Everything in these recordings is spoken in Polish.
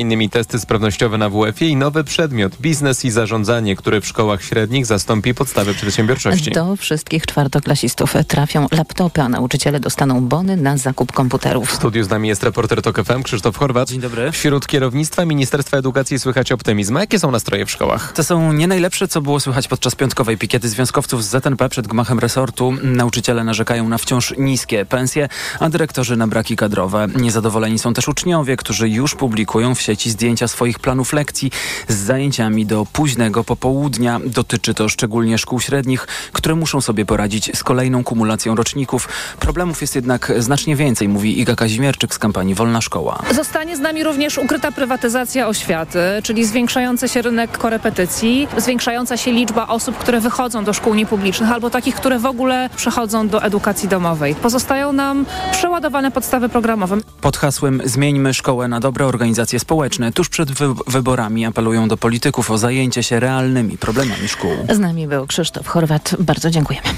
innymi testy sprawnościowe na WF-ie i nowy przedmiot biznes i zarządzanie, który w szkołach średnich zastąpi podstawy przedsiębiorczości. Do wszystkich czwartoklasistów trafią laptopy, a nauczyciele dostaną bony na zakup komputerów. W studiu z nami jest reporter TOK FM Krzysztof Chorwat. Dzień dobry. Wśród kierownictwa Ministerstwa Edukacji słychać optymizm. A jakie są nastroje w szkołach? To są nie najlepsze, co było słychać podczas piątkowej pikiety związkowców z ZNP przed gmachem resortu. Nauczyciele narzekają na wciąż niskie pensje, a dyrektorzy na braki kadrowe. Niezadowoleni są też uczniowie, którzy już publikują w sieci zdjęcia swoich planów lekcji z zajęciami do późnego popołudnia. Dotyczy to szczególnie szkół średnich, które muszą sobie poradzić z kolejną kumulacją roczników. Problemów jest jednak znacznie więcej, mówi Iga Kazimierczyk z kampanii Wolna Szkoła. Zostanie z nami również ukryta prywatyzacja oświaty, czyli zwiększający się rynek korepetycji, zwiększająca się liczba osób, które wychodzą do szkół niepublicznych albo takich, które w ogóle przechodzą do edukacji domowej. Pozostają nam przeładowane podstawy programowe. Pod hasłem Zmieńmy szkołę na dobre organizacje społeczne tuż przed wy wyborami apelują do polityków o zajęcie się realnymi problemami szkół. Z nami był Krzysztof Chorwat. Bardzo dziękujemy.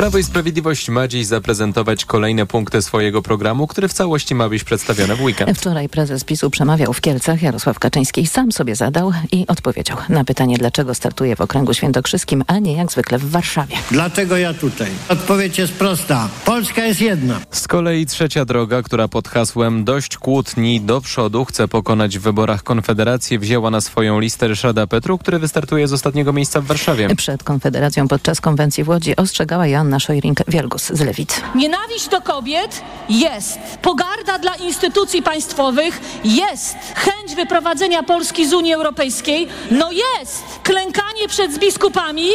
Prawo i Sprawiedliwość ma dziś zaprezentować kolejne punkty swojego programu, który w całości ma być przedstawiony w weekend. Wczoraj prezes PiSu przemawiał w Kielcach. Jarosław Kaczyński sam sobie zadał i odpowiedział na pytanie, dlaczego startuje w okręgu świętokrzyskim, a nie jak zwykle w Warszawie. Dlaczego ja tutaj? Odpowiedź jest prosta. Polska jest jedna. Z kolei trzecia droga, która pod hasłem dość kłótni do przodu chce pokonać w wyborach Konfederację, wzięła na swoją listę Ryszarda Petru, który wystartuje z ostatniego miejsca w Warszawie. Przed Konfederacją podczas konwencji w Łodzi ostrzegała Joanna Szojring-Wielgus z Lewicy. Nienawiść do kobiet jest. Pogarda dla instytucji państwowych jest. Chęć wyprowadzenia Polski z Unii Europejskiej no jest. Klękanie przed biskupami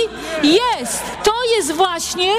jest. To jest właśnie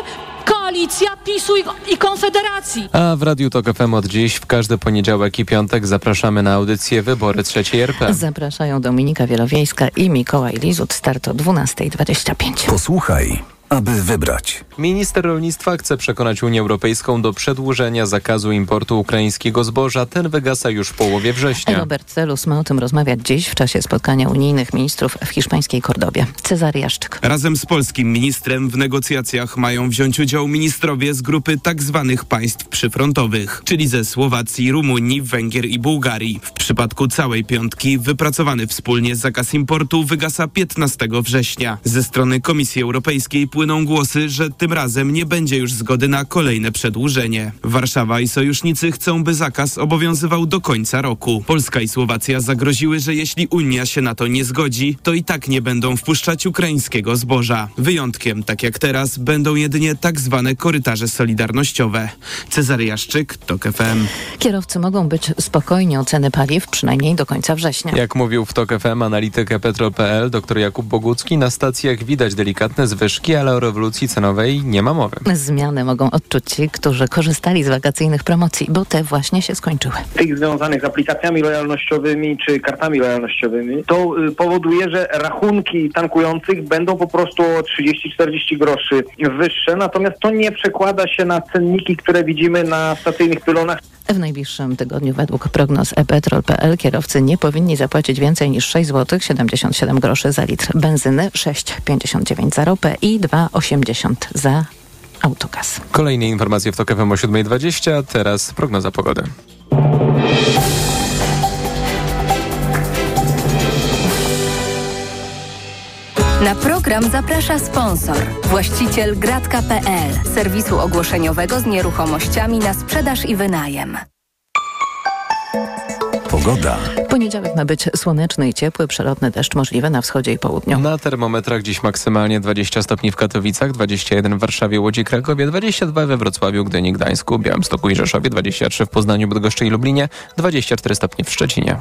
koalicja PiSu i, i Konfederacji. A w Radiu Tok FM od dziś w każdy poniedziałek i piątek zapraszamy na audycję Wybory trzeciej RP. Zapraszają Dominika Wielowiejska i Mikołaj Lizut. Start o 12.25. Posłuchaj aby wybrać. Minister rolnictwa chce przekonać Unię Europejską do przedłużenia zakazu importu ukraińskiego zboża. Ten wygasa już w połowie września. Robert Celus ma o tym rozmawiać dziś w czasie spotkania unijnych ministrów w hiszpańskiej Kordobie. Cezary Jaszczyk. Razem z polskim ministrem w negocjacjach mają wziąć udział ministrowie z grupy tzw. Tak państw przyfrontowych, czyli ze Słowacji, Rumunii, Węgier i Bułgarii. W przypadku całej piątki wypracowany wspólnie zakaz importu wygasa 15 września. Ze strony Komisji Europejskiej płyną głosy, że tym razem nie będzie już zgody na kolejne przedłużenie. Warszawa i sojusznicy chcą, by zakaz obowiązywał do końca roku. Polska i Słowacja zagroziły, że jeśli Unia się na to nie zgodzi, to i tak nie będą wpuszczać ukraińskiego zboża. Wyjątkiem, tak jak teraz, będą jedynie tak zwane korytarze solidarnościowe. Cezary Jaszczyk, TOK FM. Kierowcy mogą być spokojni o ceny paliw, przynajmniej do końca września. Jak mówił w TOK FM analityk Petro.pl dr Jakub Bogucki, na stacjach widać delikatne zwyżki, ale o rewolucji cenowej nie ma mowy. Zmiany mogą odczuć ci, którzy korzystali z wakacyjnych promocji, bo te właśnie się skończyły. Tych związanych z aplikacjami lojalnościowymi czy kartami lojalnościowymi, to y, powoduje, że rachunki tankujących będą po prostu o 30-40 groszy wyższe, natomiast to nie przekłada się na cenniki, które widzimy na stacyjnych pylonach. W najbliższym tygodniu według prognoz epetrol.pl kierowcy nie powinni zapłacić więcej niż 6 zł 77 groszy za litr benzyny, 6,59 za ropę i 2,80 za autogaz. Kolejne informacje w TOK FM o 7.20, teraz prognoza pogody. Na program zaprasza sponsor, właściciel gratka.pl, serwisu ogłoszeniowego z nieruchomościami na sprzedaż i wynajem. Pogoda. Poniedziałek ma być słoneczny i ciepły, przelotny deszcz możliwy na wschodzie i południu. Na termometrach dziś maksymalnie 20 stopni w Katowicach, 21 w Warszawie, Łodzi, Krakowie, 22 we Wrocławiu, Gdyni, Gdańsku, Białymstoku i Rzeszowie, 23 w Poznaniu, Bydgoszczy i Lublinie, 24 stopnie w Szczecinie.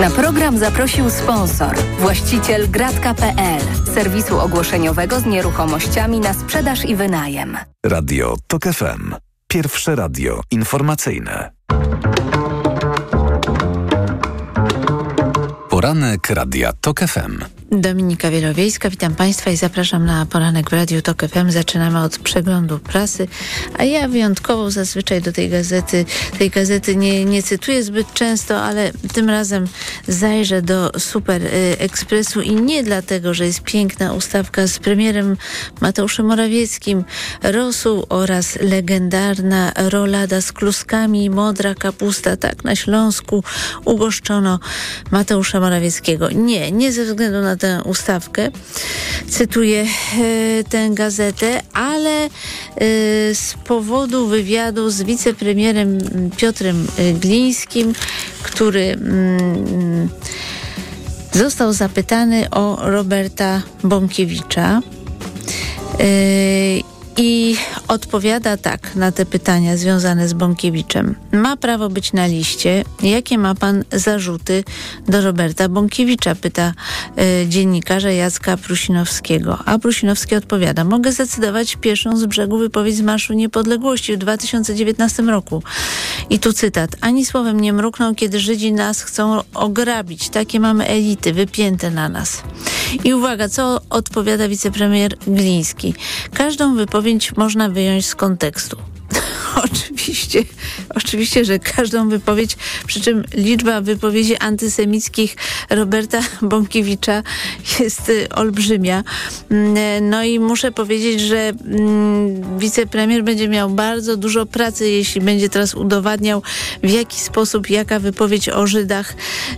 Na program zaprosił sponsor, właściciel gratka.pl, serwisu ogłoszeniowego z nieruchomościami na sprzedaż i wynajem. Radio TOK FM. Pierwsze radio informacyjne. Poranek Radia TOK FM. Dominika Wielowiejska, witam Państwa i zapraszam na poranek w Radiu TOK FM. Zaczynamy od przeglądu prasy, a ja wyjątkowo zazwyczaj do tej gazety, tej gazety nie, nie cytuję zbyt często, ale tym razem zajrzę do Super y, Ekspresu i nie dlatego, że jest piękna ustawka z premierem Mateuszem Morawieckim, rosół oraz legendarna rolada z kluskami modra kapusta. Tak na Śląsku ugoszczono Mateusza Morawieckiego. Nie, nie ze względu na tę ustawkę. Cytuję e, tę gazetę, ale e, z powodu wywiadu z wicepremierem Piotrem Glińskim, który mm, został zapytany o Roberta Bąkiewicza. E, i odpowiada tak na te pytania związane z Bąkiewiczem. Ma prawo być na liście. Jakie ma pan zarzuty do Roberta Bąkiewicza? Pyta y, dziennikarza Jacka Prusinowskiego. A Prusinowski odpowiada. Mogę zdecydować pierwszą z brzegu wypowiedź z Marszu Niepodległości w 2019 roku. I tu cytat. Ani słowem nie mrukną, kiedy Żydzi nas chcą ograbić. Takie mamy elity wypięte na nas. I uwaga, co odpowiada wicepremier Gliński. Każdą wypowiedź można wyjąć z kontekstu. oczywiście, oczywiście, że każdą wypowiedź, przy czym liczba wypowiedzi antysemickich Roberta Bąkiewicza jest y, olbrzymia. Mm, no i muszę powiedzieć, że mm, wicepremier będzie miał bardzo dużo pracy, jeśli będzie teraz udowadniał, w jaki sposób, jaka wypowiedź o Żydach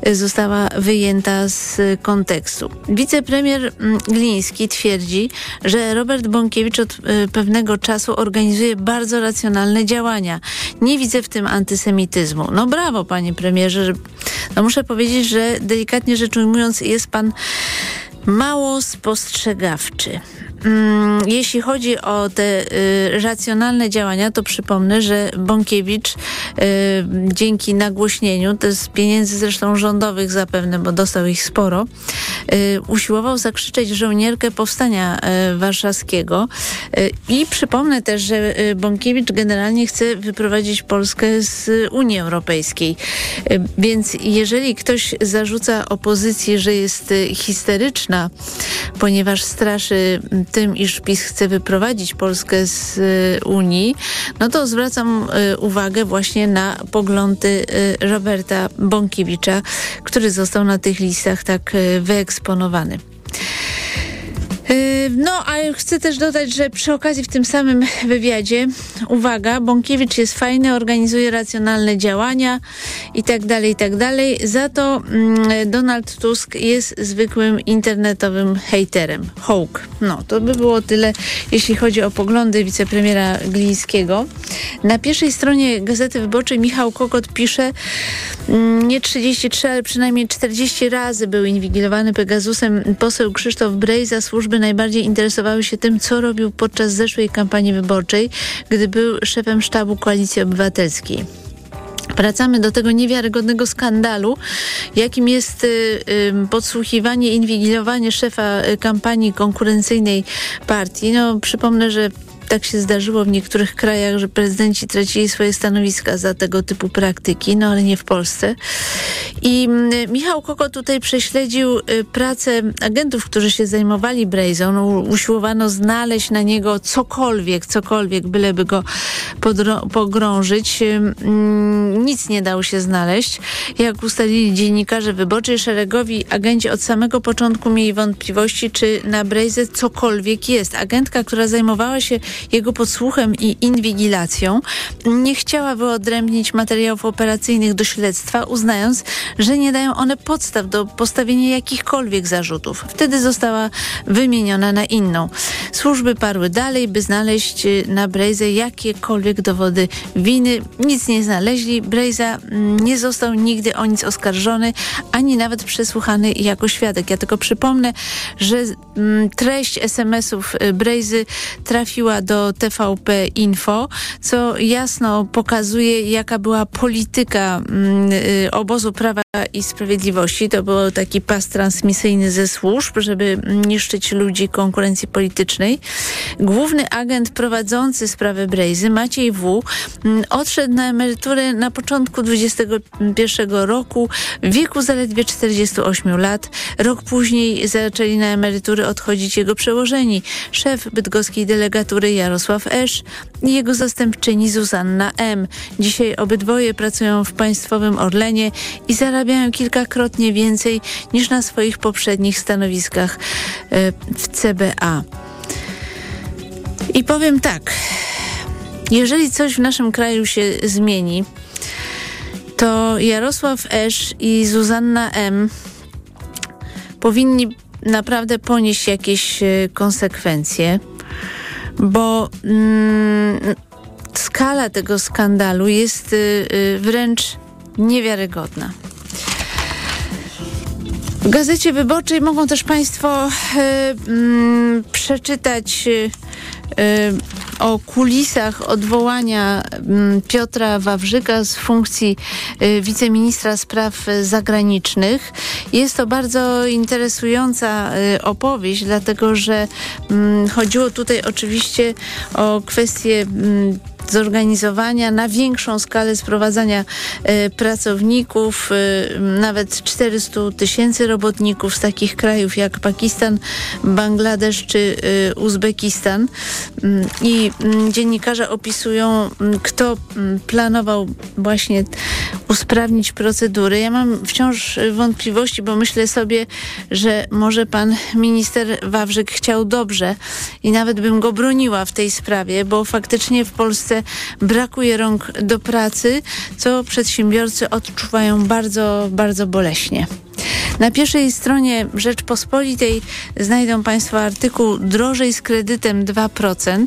y, została wyjęta z kontekstu. Wicepremier mm, Gliński twierdzi, że Robert Bąkiewicz od y, pewnego czasu organizuje bardzo racjonalne działania. Nie widzę w tym antysemityzmu. No brawo, panie premierze. No muszę powiedzieć, że delikatnie rzecz ujmując jest pan mało spostrzegawczy. Mm, jeśli chodzi o te y, racjonalne działania, to przypomnę, że Bąkiewicz y, dzięki nagłośnieniu, to z pieniędzy zresztą rządowych zapewne, bo dostał ich sporo, y, usiłował zakrzyczeć żołnierkę powstania warszawskiego. I przypomnę też, że Bąkiewicz generalnie chce wyprowadzić Polskę z Unii Europejskiej. Więc jeżeli ktoś zarzuca opozycji, że jest histeryczna, ponieważ straszy tym, iż PiS chce wyprowadzić Polskę z y, Unii, no to zwracam y, uwagę właśnie na poglądy y, Roberta Bąkiewicza, który został na tych listach tak wyeksponowany. Yy, no, a chcę też dodać, że przy okazji w tym samym wywiadzie, uwaga, Bąkiewicz jest fajny, organizuje racjonalne działania i tak dalej, i tak dalej. Za to mm, Donald Tusk jest zwykłym internetowym hejterem. Hołk. No, to by było tyle, jeśli chodzi o poglądy wicepremiera Glińskiego. Na pierwszej stronie Gazety Wyborczej Michał Kokot pisze, mm, nie 33, ale przynajmniej 40 razy był inwigilowany Pegasusem poseł Krzysztof Brejza, służby najbardziej interesowały się tym, co robił podczas zeszłej kampanii wyborczej, gdy był szefem sztabu Koalicji Obywatelskiej. Wracamy do tego niewiarygodnego skandalu, jakim jest y, podsłuchiwanie, inwigilowanie szefa y, kampanii konkurencyjnej partii. No, przypomnę, że tak się zdarzyło w niektórych krajach, że prezydenci tracili swoje stanowiska za tego typu praktyki, no ale nie w Polsce. I mm, Michał Koko tutaj prześledził y, pracę agentów, którzy się zajmowali Brejzą. No, usiłowano znaleźć na niego cokolwiek, cokolwiek, byleby go pogrążyć. Mm, nic nie dało się znaleźć. Jak ustalili dziennikarze wyborczy, szeregowi agenci od samego początku mieli wątpliwości, czy na Brejze cokolwiek jest. Agentka, która zajmowała się jego podsłuchem i inwigilacją, nie chciała wyodrębnić materiałów operacyjnych do śledztwa, uznając, że nie dają one podstaw do postawienia jakichkolwiek zarzutów. Wtedy została wymieniona na inną. Służby parły dalej, by znaleźć y, na Brejze jakiekolwiek dowody winy. Nic nie znaleźli. Brejza mm, nie został nigdy o nic oskarżony, ani nawet przesłuchany jako świadek. Ja tylko przypomnę, że mm, treść SMS-ów y, Brejzy trafiła do do TVP Info, co jasno pokazuje, jaka była polityka mm, y, obozu Prawa i Sprawiedliwości. To był taki pas transmisyjny ze służb, żeby niszczyć ludzi konkurencji politycznej. Główny agent prowadzący sprawę Brejzy, Maciej W., mm, odszedł na emeryturę na początku 21 roku w wieku zaledwie 48 lat. Rok później zaczęli na emerytury odchodzić jego przełożeni, szef bydgoskiej delegatury Jarosław Esz i jego zastępczyni Zuzanna M. Dzisiaj obydwoje pracują w państwowym Orlenie i zarabiają kilkakrotnie więcej niż na swoich poprzednich stanowiskach e, w CBA. I powiem tak, jeżeli coś w naszym kraju się zmieni, to Jarosław Esz i Zuzanna M. powinni naprawdę ponieść jakieś e, konsekwencje, bo mm, skala tego skandalu jest y, y, wręcz niewiarygodna. W Gazecie Wyborczej mogą też Państwo y, mm, przeczytać o kulisach odwołania mm, Piotra Wawrzyka z funkcji y, wiceministra spraw zagranicznych. Jest to bardzo interesująca y, opowieść, dlatego że mm, chodziło tutaj oczywiście o kwestię mm, zorganizowania na większą skalę sprowadzania e, pracowników, e, nawet 400 tysięcy robotników z takich krajów jak Pakistan, Bangladesz czy e, Uzbekistan. Mm, I mm, dziennikarze opisują, mm, kto planował właśnie usprawnić procedury. Ja mam wciąż wątpliwości, bo myślę sobie, że może pan minister Wawrzyk chciał dobrze i nawet bym go broniła w tej sprawie, bo faktycznie w Polsce brakuje rąk do pracy, co przedsiębiorcy odczuwają bardzo, bardzo boleśnie. Na pierwszej stronie Rzeczpospolitej znajdą Państwo artykuł Drożej z kredytem 2%.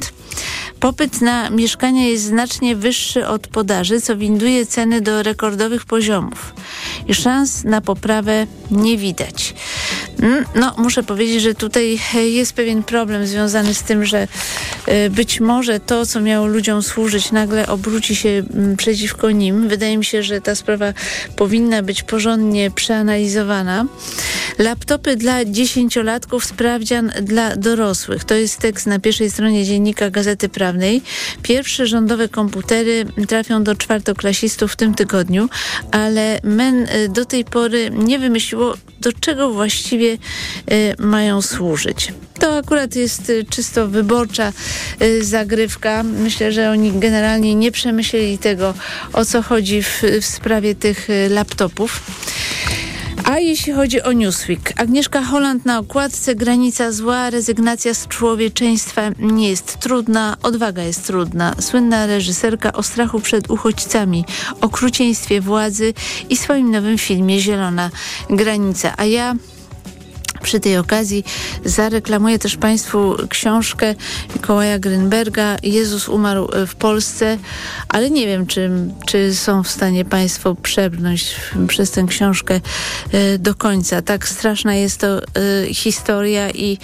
Popyt na mieszkania jest znacznie wyższy od podaży, co winduje ceny do rekordowych poziomów. I szans na poprawę nie widać. Mm, no, muszę powiedzieć, że tutaj jest pewien problem związany z tym, że y, być może to, co miało ludziom służyć, nagle obróci się mm, przeciwko nim. Wydaje mi się, że ta sprawa powinna być porządnie przeanalizowana. Laptopy dla dziesięciolatków, sprawdzian dla dorosłych. To jest tekst na pierwszej stronie dziennika Gazety Prawnej. Pierwsze rządowe komputery trafią do czwartoklasistów w tym tygodniu, ale MEN y, do tej pory nie wymyśliło, do czego właściwie y, mają służyć. To akurat jest y, czysto wyborcza zagrywka. Myślę, że oni generalnie nie przemyśleli tego, o co chodzi w, w sprawie tych laptopów. A jeśli chodzi o Newsweek, Agnieszka Holland na okładce granica zła, rezygnacja z człowieczeństwa nie jest trudna, odwaga jest trudna. Słynna reżyserka o strachu przed uchodźcami, okrucieństwie władzy i swoim nowym filmie Zielona Granica. A ja przy tej okazji zareklamuję też Państwu książkę Mikołaja Grynberga Jezus umarł w Polsce, ale nie wiem, czy, czy są w stanie Państwo przebrnąć przez tę książkę e, do końca. Tak straszna jest to e, historia i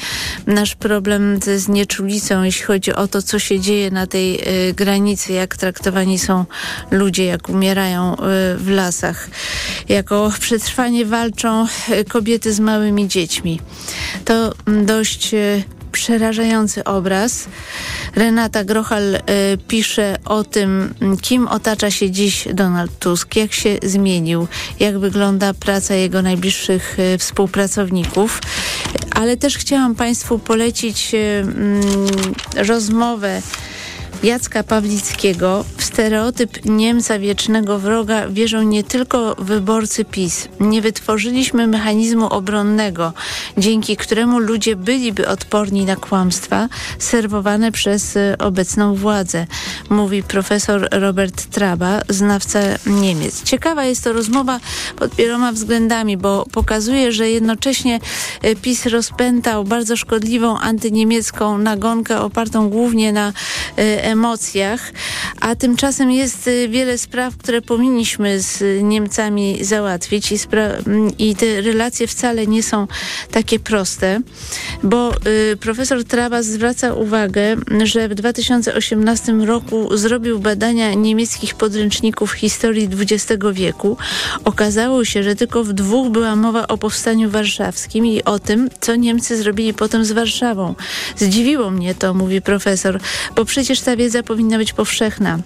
nasz problem ze znieczulicą, jeśli chodzi o to, co się dzieje na tej e, granicy, jak traktowani są ludzie, jak umierają w lasach. Jako przetrwanie walczą kobiety z małymi dziećmi. To dość e, przerażający obraz. Renata Grochal y, pisze o tym, kim otacza się dziś Donald Tusk, jak się zmienił, jak wygląda praca jego najbliższych y, współpracowników. Ale też chciałam Państwu polecić y, rozmowę Jacka Pawlickiego w stereotyp Niemca wiecznego wroga wierzą nie tylko wyborcy PiS. Nie wytworzyliśmy mechanizmu obronnego, dzięki któremu ludzie byliby odporni na kłamstwa serwowane przez e, obecną władzę, mówi profesor Robert Traba, znawca Niemiec. Ciekawa jest to rozmowa pod wieloma względami, bo pokazuje, że jednocześnie e, PiS rozpętał bardzo szkodliwą antyniemiecką nagonkę opartą głównie na e, emocjach, a tymczasem jest wiele spraw, które powinniśmy z Niemcami załatwić i, i te relacje wcale nie są takie proste, bo profesor Trabas zwraca uwagę, że w 2018 roku zrobił badania niemieckich podręczników historii XX wieku. Okazało się, że tylko w dwóch była mowa o powstaniu warszawskim i o tym, co Niemcy zrobili potem z Warszawą. Zdziwiło mnie to, mówi profesor, bo przecież wiedza powinna być powszechna.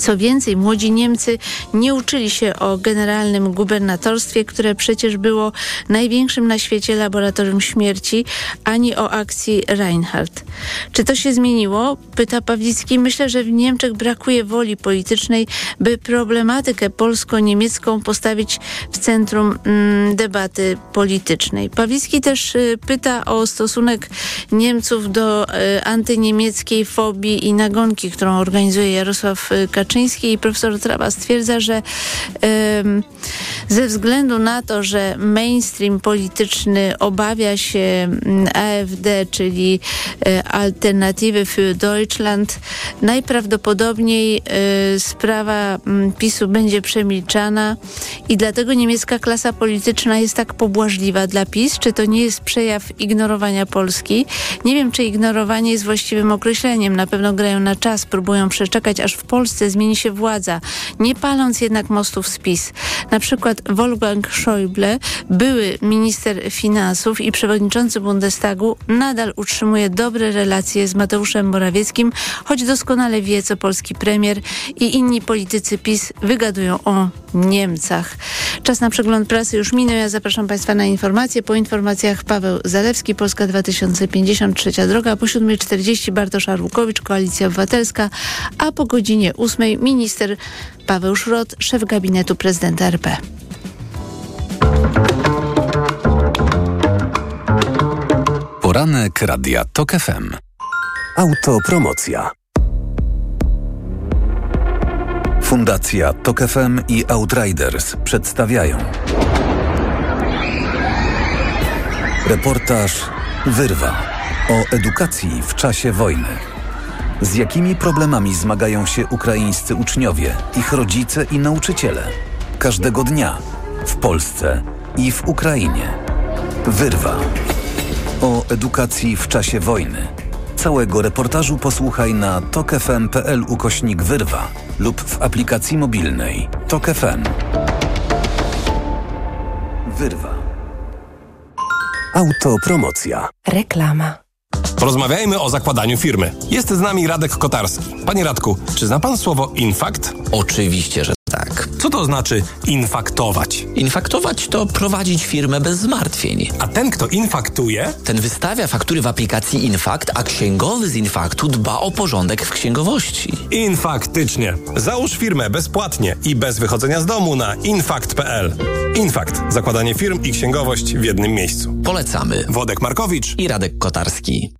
Co więcej, młodzi Niemcy nie uczyli się o generalnym gubernatorstwie, które przecież było największym na świecie laboratorium śmierci, ani o akcji Reinhardt. Czy to się zmieniło? Pyta Pawlicki. Myślę, że w Niemczech brakuje woli politycznej, by problematykę polsko-niemiecką postawić w centrum mm, debaty politycznej. Pawlicki też y, pyta o stosunek Niemców do y, antyniemieckiej fobii i nagonki, którą organizuje Jarosław y, Kaczyński I profesor Trawa stwierdza, że ze względu na to, że mainstream polityczny obawia się mm, AfD, czyli y, Alternative für Deutschland, najprawdopodobniej y, sprawa mm, PiSu będzie przemilczana i dlatego niemiecka klasa polityczna jest tak pobłażliwa dla PiS. Czy to nie jest przejaw ignorowania Polski? Nie wiem, czy ignorowanie jest właściwym określeniem. Na pewno grają na czas, próbują przeczekać, aż w Polsce zmieni się władza, nie paląc jednak mostów z PiS. Na przykład Wolfgang Schäuble, były minister finansów i przewodniczący Bundestagu, nadal utrzymuje dobre relacje z Mateuszem Morawieckim, choć doskonale wie, co polski premier i inni politycy PiS wygadują o Niemcach. Czas na przegląd prasy już minął. Ja zapraszam Państwa na informacje. Po informacjach Paweł Zalewski, Polska 2053 droga, po 7.40 Bartosz Arłukowicz, Koalicja Obywatelska, a po godzinie 8 minister Paweł Szrot, szef gabinetu prezydenta RP. Poranek Radia TOK FM. Autopromocja. Fundacja TOK FM i Outriders przedstawiają Reportaż Wyrwa o edukacji w czasie wojny. Z jakimi problemami zmagają się ukraińscy uczniowie, ich rodzice i nauczyciele? Każdego dnia w Polsce i w Ukrainie. Wyrwa o edukacji w czasie wojny. Całego reportażu posłuchaj na tokefm.pl ukośnik wyrwa lub w aplikacji mobilnej Tok FM. Wyrwa. Autopromocja. Reklama. Porozmawiajmy o zakładaniu firmy. Jest z nami Radek Kotarski. Panie Radku, czy zna pan słowo infakt? Oczywiście, że. Co to znaczy infaktować? Infaktować to prowadzić firmę bez zmartwień. A ten, kto infaktuje? Ten wystawia faktury w aplikacji Infakt, a księgowy z Infaktu dba o porządek w księgowości. Infaktycznie. Załóż firmę bezpłatnie i bez wychodzenia z domu na infakt.pl. Infakt. Zakładanie firm i księgowość w jednym miejscu. Polecamy. Wodek Markowicz i Radek Kotarski.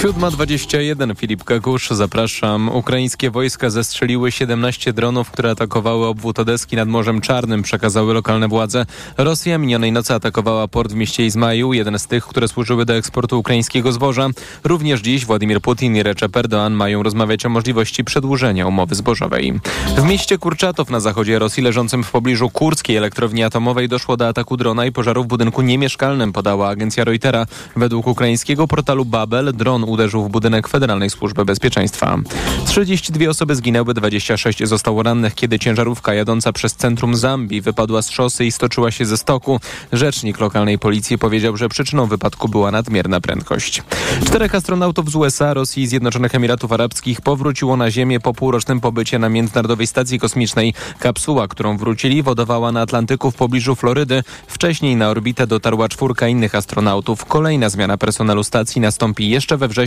7.21 Filip Kakusz, zapraszam. Ukraińskie wojska zestrzeliły 17 dronów, które atakowały obwód Odeski nad Morzem Czarnym, przekazały lokalne władze. Rosja minionej nocy atakowała port w mieście Izmaju, jeden z tych, które służyły do eksportu ukraińskiego zboża. Również dziś Władimir Putin i Recep Erdoğan mają rozmawiać o możliwości przedłużenia umowy zbożowej. W mieście Kurczatow na zachodzie Rosji, leżącym w pobliżu kurskiej elektrowni atomowej, doszło do ataku drona i pożaru w budynku niemieszkalnym, podała agencja Reutera. Według ukraińskiego portalu Babel dron uderzył w budynek Federalnej Służby Bezpieczeństwa. 32 osoby zginęły, 26 zostało rannych, kiedy ciężarówka jadąca przez centrum Zambii wypadła z szosy i stoczyła się ze stoku. Rzecznik lokalnej policji powiedział, że przyczyną wypadku była nadmierna prędkość. Czterech astronautów z USA, Rosji i Zjednoczonych Emiratów Arabskich powróciło na Ziemię po półrocznym pobycie na Międzynarodowej Stacji Kosmicznej. Kapsuła, którą wrócili, wodowała na Atlantyku w pobliżu Florydy. Wcześniej na orbitę dotarła czwórka innych astronautów. Kolejna zmiana personelu stacji nastąpi jeszcze we wrześniu,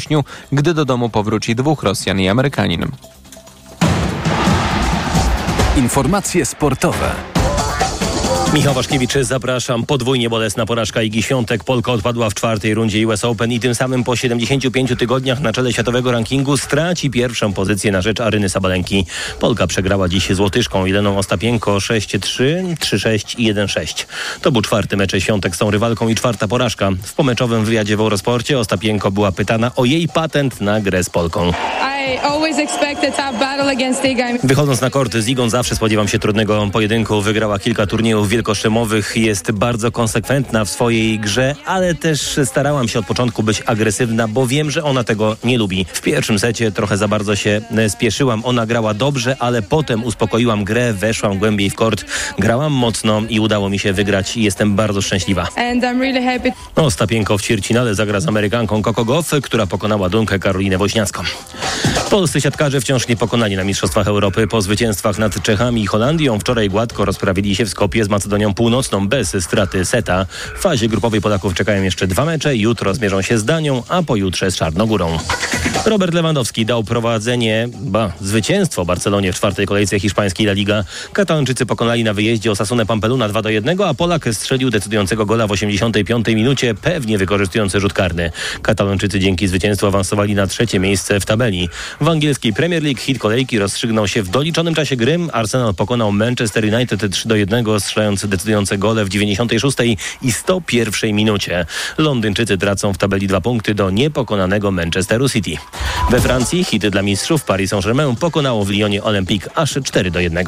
gdy do domu powróci dwóch Rosjan i Amerykanin. Informacje sportowe. Michał Waszkiewicz, zapraszam. Podwójnie bolesna porażka Igi Świątek. Polka odpadła w czwartej rundzie US Open i tym samym po 75 tygodniach na czele światowego rankingu straci pierwszą pozycję na rzecz Aryny Sabalenki. Polka przegrała dziś z Łotyszką Jeleną Ostapienko 6-3, 3-6 i 1-6. To był czwarty mecz Świątek z tą rywalką i czwarta porażka. W pomeczowym wywiadzie w Eurosporcie Ostapienko była pytana o jej patent na grę z Polką. Wychodząc na korty z Igą zawsze spodziewam się trudnego pojedynku. Wygrała kilka turniejów wielkoszemowych, jest bardzo konsekwentna w swojej grze, ale też starałam się od początku być agresywna, bo wiem, że ona tego nie lubi. W pierwszym secie trochę za bardzo się spieszyłam. Ona grała dobrze, ale potem uspokoiłam grę, weszłam głębiej w kort, grałam mocno i udało mi się wygrać i jestem bardzo szczęśliwa. No, Stapienko w ćwierćfinale zagra z Amerykanką Coco Goff, która pokonała Dunkę Karolinę Woźniacką. Polscy siatkarze wciąż nie pokonani na Mistrzostwach Europy. Po zwycięstwach nad Czechami i Holandią wczoraj gładko rozprawili się w Skopie z Macedonią Północną bez straty seta. W fazie grupowej Polaków czekają jeszcze dwa mecze. Jutro zmierzą się z Danią, a pojutrze z Czarnogórą. Robert Lewandowski dał prowadzenie, ba, zwycięstwo Barcelonie w czwartej kolejce hiszpańskiej La Liga. Katalończycy pokonali na wyjeździe Osasunę Pampeluna 2 do 1, a Polak strzelił decydującego gola w 85 minucie, pewnie wykorzystujący rzut karny. Katalończycy dzięki zwycięstwu awansowali na trzecie miejsce w tabeli. W angielskiej Premier League hit kolejki rozstrzygnął się w doliczonym czasie gry. Arsenal pokonał Manchester United 3 do 1, strzelając decydujące gole w 96 i 101 minucie. Londyńczycy tracą w tabeli dwa punkty do niepokonanego Manchesteru City. We Francji hity dla mistrzów Paris Saint-Germain pokonało w Lyonie Olympique aż 4 do 1.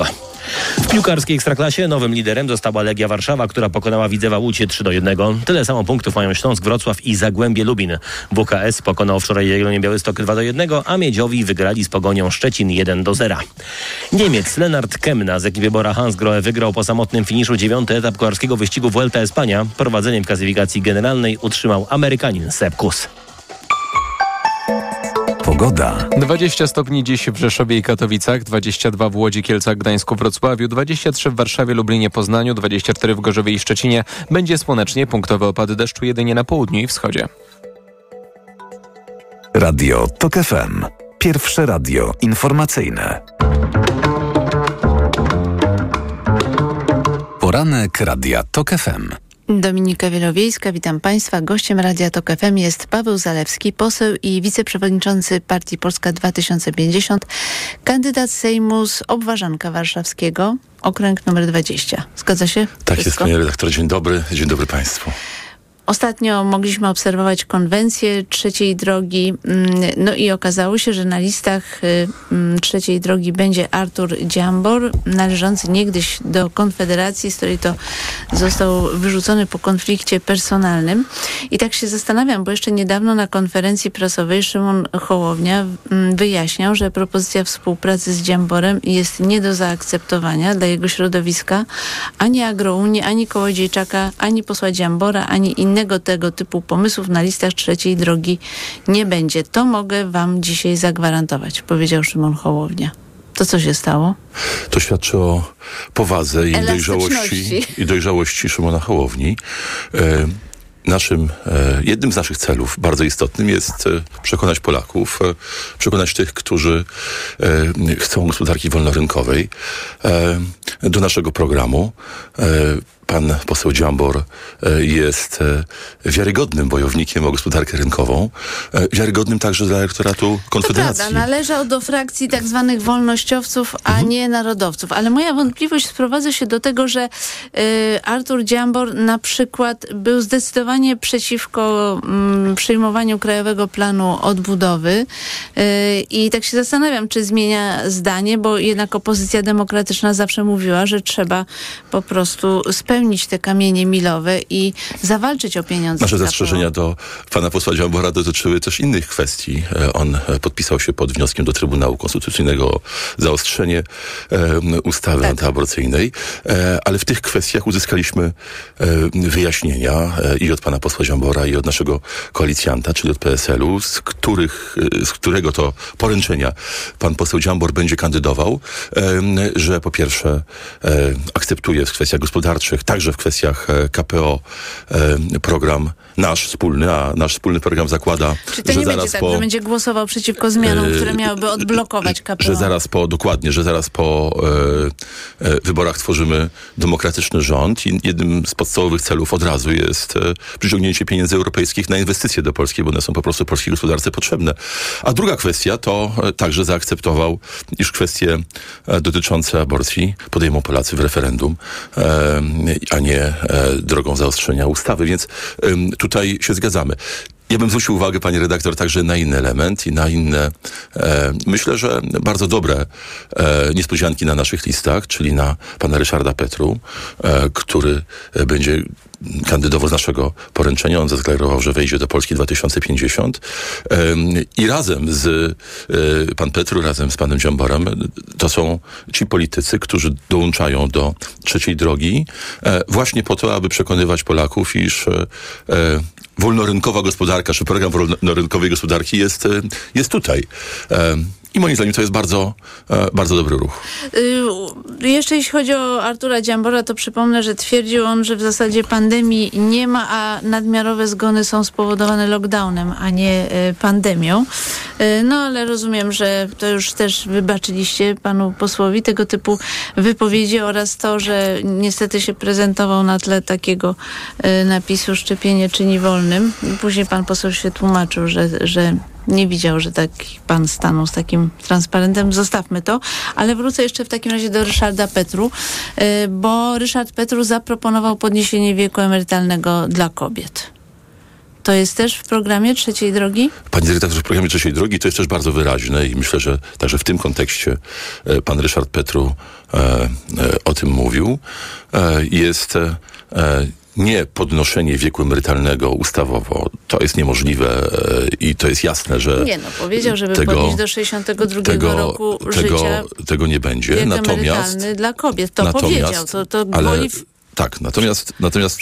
W piłkarskiej ekstraklasie nowym liderem została Legia Warszawa, która pokonała Widzewa Łódź 3 do 1. Tyle samo punktów mają Śląsk, Wrocław i Zagłębie Lubin. WKS pokonał wczoraj Jagiellonię Białystok 2 do 1, a Miedziowi wygrali z Pogonią Szczecin 1 do 0. Niemiec Lennart Kemna z ekipy Bora Hansgrohe wygrał po samotnym finiszu dziewiąty etap kolarskiego wyścigu Vuelta Espania. Prowadzenie w klasyfikacji generalnej utrzymał Amerykanin Sepp Kuss. Pogoda. 20 stopni dziś w Rzeszowie i Katowicach, 22 w Łodzi, Kielcach, Gdańsku, Wrocławiu, 23 w Warszawie, Lublinie, Poznaniu, 24 w Gorzowie i Szczecinie. Będzie słonecznie, punktowe opady deszczu jedynie na południu i wschodzie. Radio TOK FM. Pierwsze radio informacyjne. Poranek Radia TOK FM. Dominika Wielowiejska, witam Państwa. Gościem Radia TOK FM jest Paweł Zalewski, poseł i wiceprzewodniczący Partii Polska 2050, kandydat Sejmu z Obwarzanka Warszawskiego, okręg numer 20. Zgadza się? Tak Wszystko? jest, panie redaktor. Dzień dobry. Dzień dobry Państwu. Ostatnio mogliśmy obserwować konwencję trzeciej drogi, mm, no i okazało się, że na listach y, mm, trzeciej drogi będzie Artur Dziambor, należący niegdyś do Konfederacji, z której to został wyrzucony po konflikcie personalnym. I tak się zastanawiam, bo jeszcze niedawno na konferencji prasowej Szymon Hołownia mm, wyjaśniał, że propozycja współpracy z Dziamborem jest nie do zaakceptowania dla jego środowiska, ani Agrounii, ani Kołodziejczaka, ani posła Dziambora, ani innych innego tego typu pomysłów na listach trzeciej drogi nie będzie. To mogę wam dzisiaj zagwarantować, powiedział Szymon Hołownia. To co się stało? To świadczy o powadze i dojrzałości, i dojrzałości Szymona Hołowni. E, naszym, e, jednym z naszych celów, bardzo istotnym, jest e, przekonać Polaków, e, przekonać tych, którzy e, chcą gospodarki wolnorynkowej e, do naszego programu pan poseł Dziambor e, jest e, wiarygodnym bojownikiem o gospodarkę rynkową, e, wiarygodnym także dla elektoratu Konfederacji. To prawda, należał do frakcji tak zwanych wolnościowców, a mhm. nie narodowców. Ale moja wątpliwość sprowadza się do tego, że y, Artur Dziambor na przykład był zdecydowanie przeciwko y, przyjmowaniu Krajowego Planu Odbudowy y, i tak się zastanawiam, czy zmienia zdanie, bo jednak opozycja demokratyczna zawsze mówiła, że trzeba po prostu spełnić spełnić te kamienie milowe i zawalczyć o pieniądze. Nasze zastrzeżenia do pana posła Dziambora dotyczyły też innych kwestii. E, on e, podpisał się pod wnioskiem do Trybunału Konstytucyjnego o zaostrzenie e, ustawy tak. antyaborcyjnej, ale w tych kwestiach uzyskaliśmy wyjaśnienia i od pana posła Dziambora i od naszego koalicjanta, czyli od PSL-u, z, których, z którego to poręczenia pan poseł Dziambor będzie kandydował, że po pierwsze akceptuje w kwestiach gospodarczych, także w kwestiach KPO program nasz wspólny, a nasz wspólny program zakłada, Czy to że nie będzie tak, po... że będzie głosował przeciwko zmianom, które miałyby odblokować KPO? Że zaraz po, dokładnie, że zaraz po e, e, wyborach tworzymy demokratyczny rząd i jednym z podstawowych celów od razu jest e, przyciągnięcie pieniędzy europejskich na inwestycje do Polski, bo one są po prostu polskiej gospodarce potrzebne. A druga kwestia to e, także zaakceptował, iż kwestie e, dotyczące aborcji podejmą Polacy w referendum, e, a nie drogą zaostrzenia ustawy, więc tutaj się zgadzamy. Ja bym zwrócił uwagę, pani redaktor, także na inny element i na inne, e, myślę, że bardzo dobre e, niespodzianki na naszych listach, czyli na pana Ryszarda Petru, e, który będzie kandydował z naszego poręczenia. On zadeklarował, że wejdzie do Polski 2050. I razem z e, pan Petru, razem z panem Dziamborem, to są ci politycy, którzy dołączają do trzeciej drogi e, właśnie po to, aby przekonywać Polaków, iż e, wolnorynkowa gospodarka, czy program wolnorynkowej gospodarki jest, jest tutaj. I moim zdaniem to jest bardzo, e, bardzo dobry ruch. Y, jeszcze jeśli chodzi o Artura Dziambora, to przypomnę, że twierdził on, że w zasadzie pandemii nie ma, a nadmiarowe zgony są spowodowane lockdownem, a nie y, pandemią. Y, no ale rozumiem, że to już też wybaczyliście panu posłowi tego typu wypowiedzi oraz to, że niestety się prezentował na tle takiego napisu szczepienie czyni wolnym. Później pan poseł się tłumaczył, że, że nie widział, że taki pan stanął z takim transparentem. Zostawmy to. Ale wrócę jeszcze w takim razie do Ryszarda Petru, y, bo Ryszard Petru zaproponował podniesienie wieku emerytalnego dla kobiet. To jest też w programie Trzeciej Drogi? Pani dyrektor, w programie Trzeciej Drogi to jest też bardzo wyraźne i myślę, że także w tym kontekście e, pan Ryszard Petru e, e, o tym mówił. E, jest e, nie podnoszenie wieku emerytalnego ustawowo. To jest niemożliwe e, i to jest jasne, że. Nie, no powiedział, żeby tego, podnieść do 62 tego, roku tego, życia. Tego nie będzie. Wiek natomiast. dla kobiet. To powiedział. To, to ale, tak, natomiast, natomiast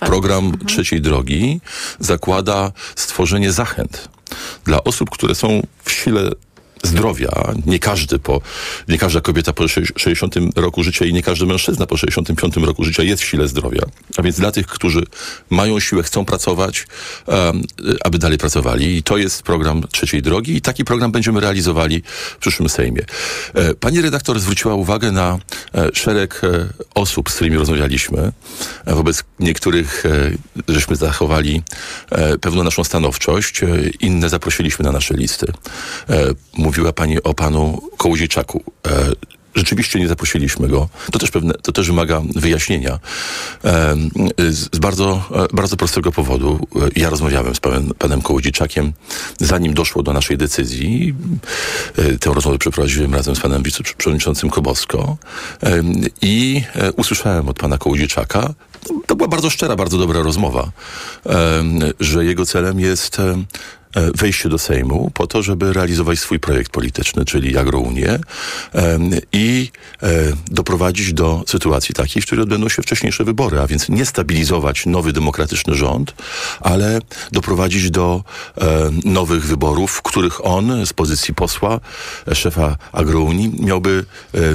program mhm. trzeciej drogi zakłada stworzenie zachęt dla osób, które są w sile zdrowia. Nie każdy po, nie każda kobieta po 60 roku życia i nie każdy mężczyzna po 65 roku życia jest w sile zdrowia. A więc dla tych, którzy mają siłę, chcą pracować, um, aby dalej pracowali. I to jest program trzeciej drogi i taki program będziemy realizowali w przyszłym Sejmie. E, pani redaktor zwróciła uwagę na e, szereg e, osób, z którymi rozmawialiśmy. Wobec niektórych żeśmy zachowali pewną naszą stanowczość, inne zaprosiliśmy na nasze listy mówiła pani o panu Kołodziejczaku. E, rzeczywiście nie zaprosiliśmy go. To też pewne, to też wymaga wyjaśnienia. E, z, bardzo, e, bardzo prostego powodu. Ja rozmawiałem z panem, panem Kołodziejczakiem, zanim doszło do naszej decyzji. Tę rozmowę przeprowadziłem razem z panem wiceprzewodniczącym Kobosko i usłyszałem od pana Kołodziejczaka, to była bardzo szczera, bardzo dobra rozmowa, że jego celem jest wejście do Sejmu po to, żeby realizować swój projekt polityczny, czyli Agrounię i e, doprowadzić do sytuacji takiej, w której odbędą się wcześniejsze wybory, a więc nie stabilizować nowy demokratyczny rząd, ale doprowadzić do e, nowych wyborów, w których on z pozycji posła, szefa Agrounii miałby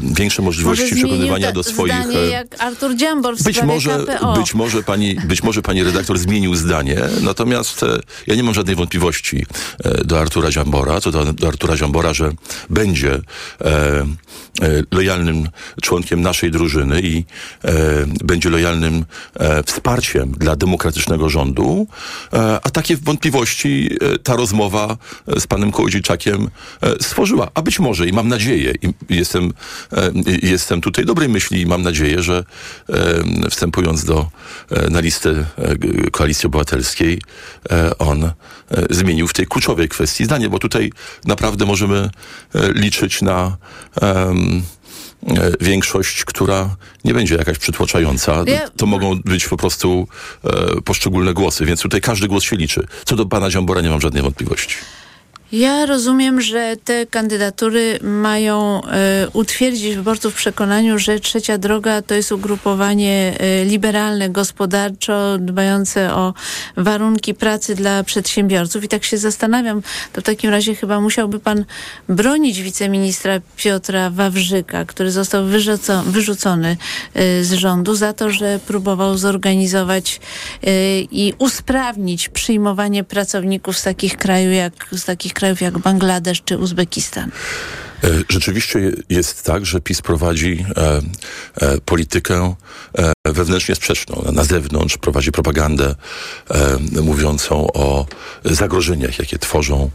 większe możliwości przekonywania do swoich... Zdanie jak Artur Dziambor w być może, KPO. być może pani, być może pani redaktor zmienił zdanie, natomiast ja nie mam żadnej wątpliwości, E, do Artura Dziambora, co do, do Artura Dziambora, że będzie e, e, lojalnym członkiem naszej drużyny i e, będzie lojalnym e, wsparciem dla demokratycznego rządu, e, a takie wątpliwości ta rozmowa z panem Kołodziejczakiem stworzyła. A być może i mam nadzieję, i jestem, jestem tutaj dobrej myśli i mam nadzieję, że wstępując do, na listę Koalicji Obywatelskiej, on zmienił zmienił w tej kluczowej kwestii zdanie, bo tutaj naprawdę możemy liczyć na um, większość, która nie będzie jakaś przytłaczająca. To mogą być po prostu e, poszczególne głosy, więc tutaj każdy głos się liczy. Co do pana Dziambora nie mam żadnej wątpliwości. Ja rozumiem, że te kandydatury mają e, utwierdzić wyborców w przekonaniu, że trzecia droga to jest ugrupowanie e, liberalne, gospodarczo, dbające o warunki pracy dla przedsiębiorców. I tak się zastanawiam, to w takim razie chyba musiałby pan bronić wiceministra Piotra Wawrzyka, który został wyrzucony e, z rządu za to, że próbował zorganizować i usprawnić przyjmowanie pracowników z takich krajów jak z takich jak Bangladesz czy Uzbekistan? E, rzeczywiście jest tak, że PiS prowadzi e, e, politykę e, wewnętrznie sprzeczną. Na zewnątrz prowadzi propagandę e, mówiącą o zagrożeniach, jakie tworzą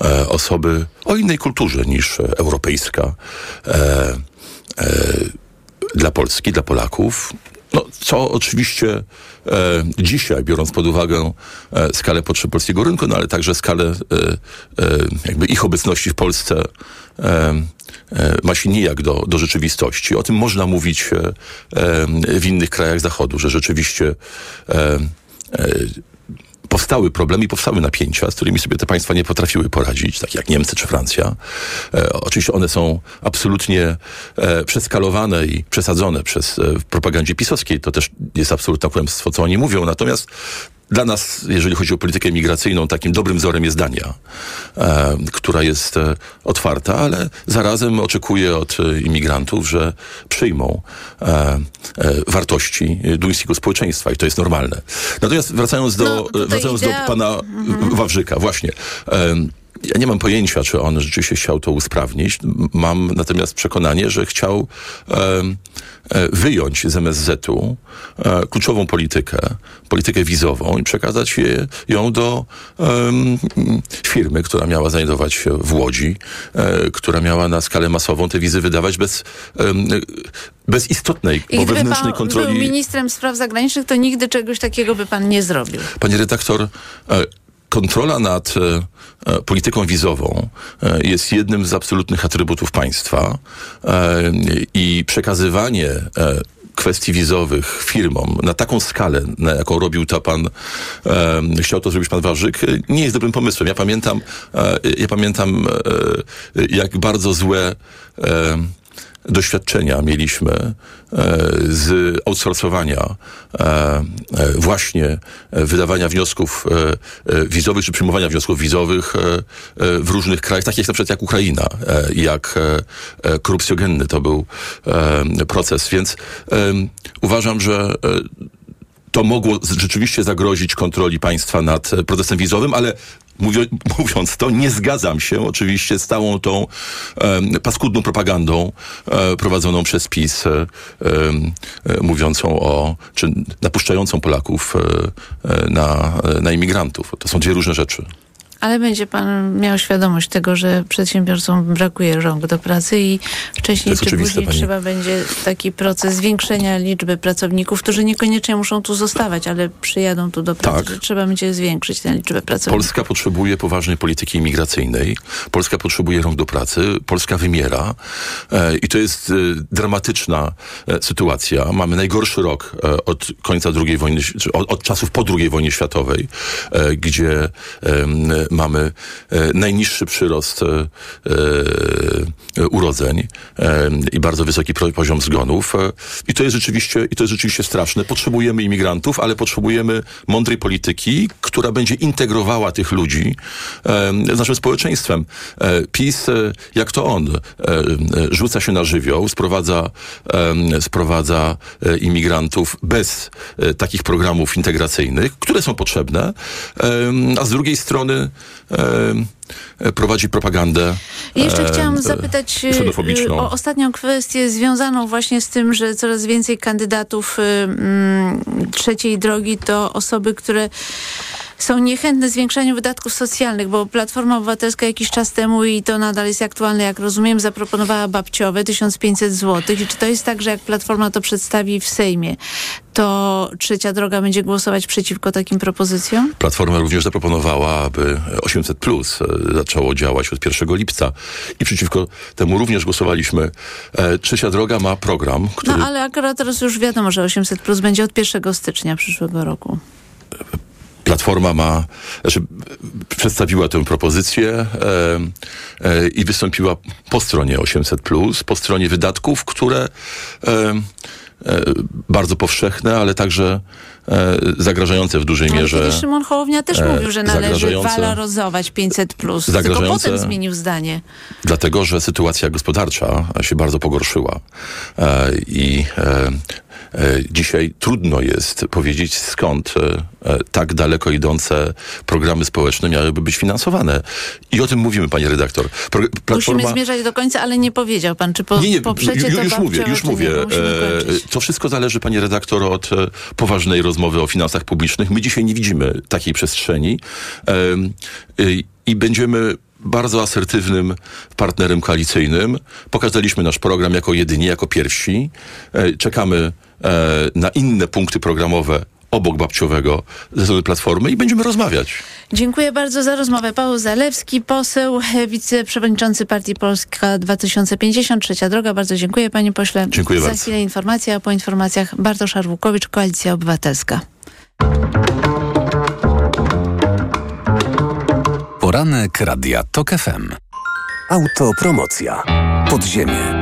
e, osoby o innej kulturze niż europejska dla Polski, dla Polaków. No, co oczywiście e, dzisiaj, biorąc pod uwagę e, skalę potrzeb polskiego rynku, no ale także skalę e, e jakby ich obecności w Polsce e, e, ma się nijak do, do rzeczywistości. O tym można mówić w innych krajach Zachodu, że rzeczywiście powstały problemy i powstały napięcia, z którymi sobie te państwa nie potrafiły poradzić, tak jak Niemcy czy Francja. E, oczywiście one są absolutnie e, przeskalowane i przesadzone przez e, propagandzie pisowskiej. To też jest absolutne kłamstwo, co oni mówią. Natomiast dla nas, jeżeli chodzi o politykę migracyjną, takim dobrym wzorem jest Dania, e, która jest e, otwarta, ale zarazem oczekuje od e, imigrantów, że przyjmą e, e, wartości duńskiego społeczeństwa i to jest normalne. Natomiast wracając do, no, wracając idea... do pana mhm. Wawrzyka, właśnie. Ja nie mam pojęcia, czy on rzeczywiście chciał to usprawnić. Mam natomiast przekonanie, że chciał e, wyjąć z MSZ-u e, kluczową politykę, politykę wizową i przekazać je, ją do firmy, która miała znajdować się w Łodzi, e, która miała na skalę masową te wizy wydawać bez, bez istotnej, I bo wewnętrznej pan kontroli. był ministrem spraw zagranicznych, to nigdy czegoś takiego by pan nie zrobił. Panie redaktor, kontrola nad e, e, polityką wizową e, jest jednym z absolutnych atrybutów państwa i przekazywanie kwestii wizowych firmom na taką skalę, na jaką robił to pan, e, chciał to zrobić pan Warzyk, nie jest dobrym pomysłem. Ja pamiętam, e, ja pamiętam e, jak bardzo złe doświadczenia mieliśmy e, z outsourcowania e, e, właśnie wydawania wniosków wizowych, czy przyjmowania wniosków wizowych w różnych krajach, takich na przykład jak Ukraina, jak korupcjogenny to był proces, więc uważam, że to mogło rzeczywiście zagrozić kontroli państwa nad procesem wizowym, ale mówiąc to, nie zgadzam się oczywiście z całą tą e, paskudną propagandą e, prowadzoną przez PiS, e, mówiącą o, czy napuszczającą Polaków e, na, na imigrantów. To są dwie różne rzeczy. Ale będzie pan miał świadomość tego, że przedsiębiorcom brakuje rąk do pracy i wcześniej czy później pani. trzeba będzie taki proces zwiększenia liczby pracowników, którzy niekoniecznie muszą tu zostawać, ale przyjadą tu do pracy, tak. że trzeba będzie zwiększyć tę liczbę pracowników. Polska potrzebuje poważnej polityki imigracyjnej. Polska potrzebuje rąk do pracy. Polska wymiera e, i to jest e, dramatyczna e, sytuacja. Mamy najgorszy rok e, od końca II wojny, od, od, czasów po II wojnie światowej, e, gdzie mamy e, najniższy przyrost e, e, urodzeń i bardzo wysoki poziom zgonów. I to jest rzeczywiście, i to jest rzeczywiście straszne. Potrzebujemy imigrantów, ale potrzebujemy mądrej polityki, która będzie integrowała tych ludzi z naszym społeczeństwem. PiS, jak to on, rzuca się na żywioł, sprowadza, sprowadza imigrantów bez takich programów integracyjnych, które są potrzebne, a z drugiej strony e, prowadzi propagandę. Jeszcze chciałam zapytać e, o ostatnią kwestię związaną właśnie z tym, że coraz więcej kandydatów y, mm, trzeciej drogi to osoby, które są niechętne zwiększaniu wydatków socjalnych, bo Platforma Obywatelska jakiś czas temu i to nadal jest aktualne, jak rozumiem, zaproponowała babciowe 1500 zł. I czy to jest tak, że jak Platforma to przedstawi w Sejmie, to Trzecia Droga będzie głosować przeciwko takim propozycjom? Platforma również zaproponowała, aby 800 plus e, zaczęło działać od 1 lipca i przeciwko temu również głosowaliśmy. E, Trzecia Droga ma program, który... No ale akurat teraz już wiadomo, że 800 plus będzie od 1 stycznia przyszłego roku. Platforma ma, znaczy przedstawiła tę propozycję e, e, i wystąpiła po stronie 800, po stronie wydatków, które e, bardzo powszechne, ale także zagrażające w dużej ale mierze. Szymon Hołownia też mówił, że należy waloryzować 500, plus, tylko potem zmienił zdanie. Dlatego, że sytuacja gospodarcza się bardzo pogorszyła i E, dzisiaj trudno jest powiedzieć, skąd e, e, tak daleko idące programy społeczne miałyby być finansowane. I o tym mówimy, panie redaktor. Platforma... Musimy zmierzać do końca, ale nie powiedział pan, czy po, nie, nie, poprzecie już, już mówię, już mówię. to wszystko zależy, panie redaktor, od poważnej rozmowy o finansach publicznych. My dzisiaj nie widzimy takiej przestrzeni i będziemy bardzo asertywnym partnerem koalicyjnym. Pokazaliśmy nasz program jako jedyni, jako pierwsi. Czekamy E, na inne punkty programowe obok babciowego ze strony Platformy i będziemy rozmawiać. Dziękuję bardzo za rozmowę. Paweł Zalewski, poseł, wiceprzewodniczący Partii Polska 2050, Trzecia Droga. Bardzo dziękuję panie pośle. Dziękuję za bardzo. Za chwilę informacja, a po informacjach Bartosz Arłukowicz, Koalicja Obywatelska. Poranek Radia TOK FM. Autopromocja. Podziemie.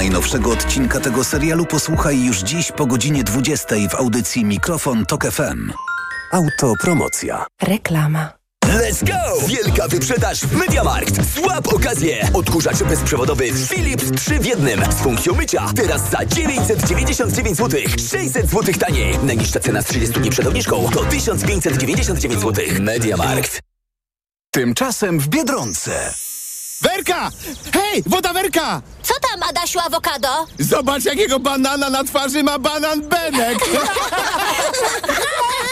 Najnowszego odcinka tego serialu posłuchaj już dziś po godzinie 20 w audycji Mikrofon Tok FM. Autopromocja. Reklama. Let's go! Wielka wyprzedaż w Mediamarkt. Złap okazję! Odkurzacz bezprzewodowy Philips 3 w jednym z funkcją mycia. Teraz za 999 zł. 600 zł taniej. Najniższa cena z 30 dni przed obniżką to 1599 zł. Mediamarkt. Tymczasem w Biedronce. Werka! Hej, woda Werka! Co tam, Adasiu Awokado? Zobacz, jakiego banana na twarzy ma banan Benek!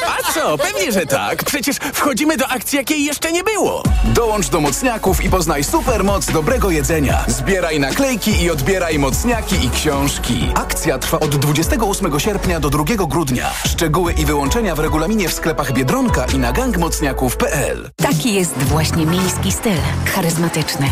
A co? Pewnie, że tak. Przecież wchodzimy do akcji, jakiej jeszcze nie było. Dołącz do mocniaków i poznaj supermoc dobrego jedzenia. Zbieraj naklejki i odbieraj mocniaki i książki. Akcja trwa od 28 sierpnia do 2 grudnia. Szczegóły i wyłączenia w regulaminie w sklepach Biedronka i na gangmocniaków.pl. Taki jest właśnie miejski styl. Charyzmatyczny,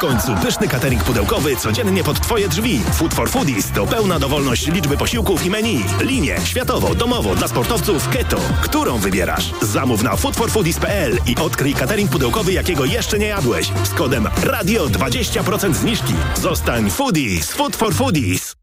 końcu pyszny catering pudełkowy codziennie pod Twoje drzwi. Food for Foodies to pełna dowolność liczby posiłków i menu. Linie światowo, domowo, dla sportowców keto. Którą wybierasz? Zamów na foodforfoodies.pl i odkryj catering pudełkowy, jakiego jeszcze nie jadłeś. Z kodem RADIO 20% zniżki. Zostań Foodies. Food for Foodies.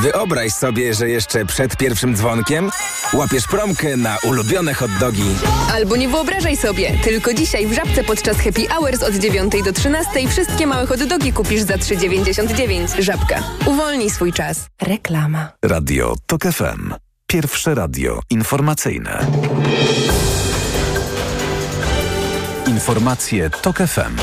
Wyobraź sobie, że jeszcze przed pierwszym dzwonkiem łapiesz promkę na ulubione hot dogi. Albo nie wyobrażaj sobie, tylko dzisiaj w Żabce podczas Happy Hours od 9 do 13 wszystkie małe hot dogi kupisz za 3,99. Żabka. Uwolnij swój czas. Reklama. Radio TOK FM. Pierwsze radio informacyjne. Informacje TOK FM.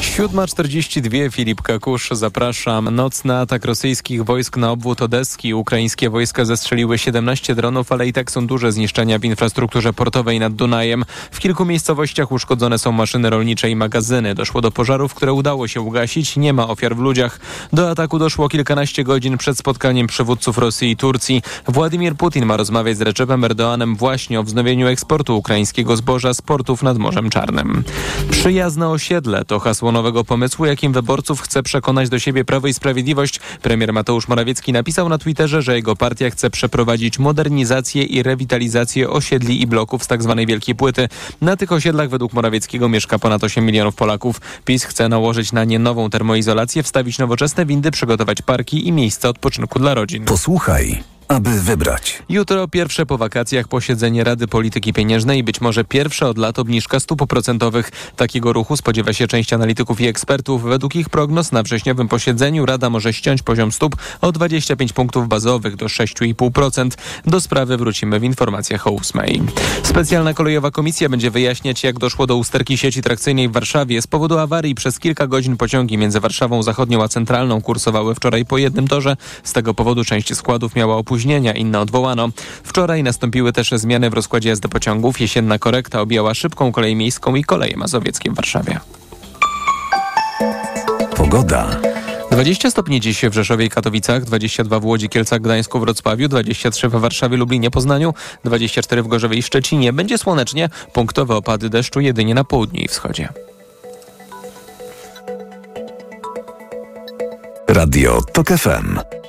7.42 Filip Kakusz, zapraszam. Nocny atak rosyjskich wojsk na obwód Odeski. Ukraińskie wojska zestrzeliły 17 dronów, ale i tak są duże zniszczenia w infrastrukturze portowej nad Dunajem. W kilku miejscowościach uszkodzone są maszyny rolnicze i magazyny. Doszło do pożarów, które udało się ugasić. Nie ma ofiar w ludziach. Do ataku doszło kilkanaście godzin przed spotkaniem przywódców Rosji i Turcji. Władimir Putin ma rozmawiać z Recepem Erdoanem właśnie o wznowieniu eksportu ukraińskiego zboża z portów nad Morzem Czarnym. Przyjazne osiedle to hasło nowego pomysłu, jakim wyborców chce przekonać do siebie Prawo i Sprawiedliwość. Premier Mateusz Morawiecki napisał na Twitterze, że jego partia chce przeprowadzić modernizację i rewitalizację osiedli i bloków z tzw. Tak Wielkiej Płyty. Na tych osiedlach według Morawieckiego mieszka ponad 8 milionów Polaków. PiS chce nałożyć na nie nową termoizolację, wstawić nowoczesne windy, przygotować parki i miejsca odpoczynku dla rodzin. Posłuchaj aby wybrać. Jutro pierwsze po wakacjach posiedzenie Rady Polityki Pieniężnej i być może pierwsza od lat obniżka stóp procentowych. Takiego ruchu spodziewa się część analityków i ekspertów. Według ich prognoz na wrześniowym posiedzeniu Rada może ściąć poziom stóp o 25 punktów bazowych do 6,5%. Do sprawy wrócimy w informacjach o 8. Specjalna kolejowa komisja będzie wyjaśniać, jak doszło do usterki sieci trakcyjnej w Warszawie. Z powodu awarii przez kilka godzin pociągi między Warszawą Zachodnią a Centralną kursowały wczoraj po jednym torze. Z tego powodu część składów miała opóźnienie opóźnienia, inne odwołano. Wczoraj nastąpiły też zmiany w rozkładzie jazdy pociągów. Jesienna korekta objęła szybką kolej miejską i koleje mazowieckie w Warszawie. Pogoda. 20 stopni dziś w Rzeszowie i Katowicach, 22 w Łodzi, Kielcach, Gdańsku, Wrocławiu, 23 w Warszawie, Lublinie, Poznaniu, 24 w Gorzowie i Szczecinie. Będzie słonecznie, punktowe opady deszczu jedynie na południu i wschodzie. Radio TOK FM.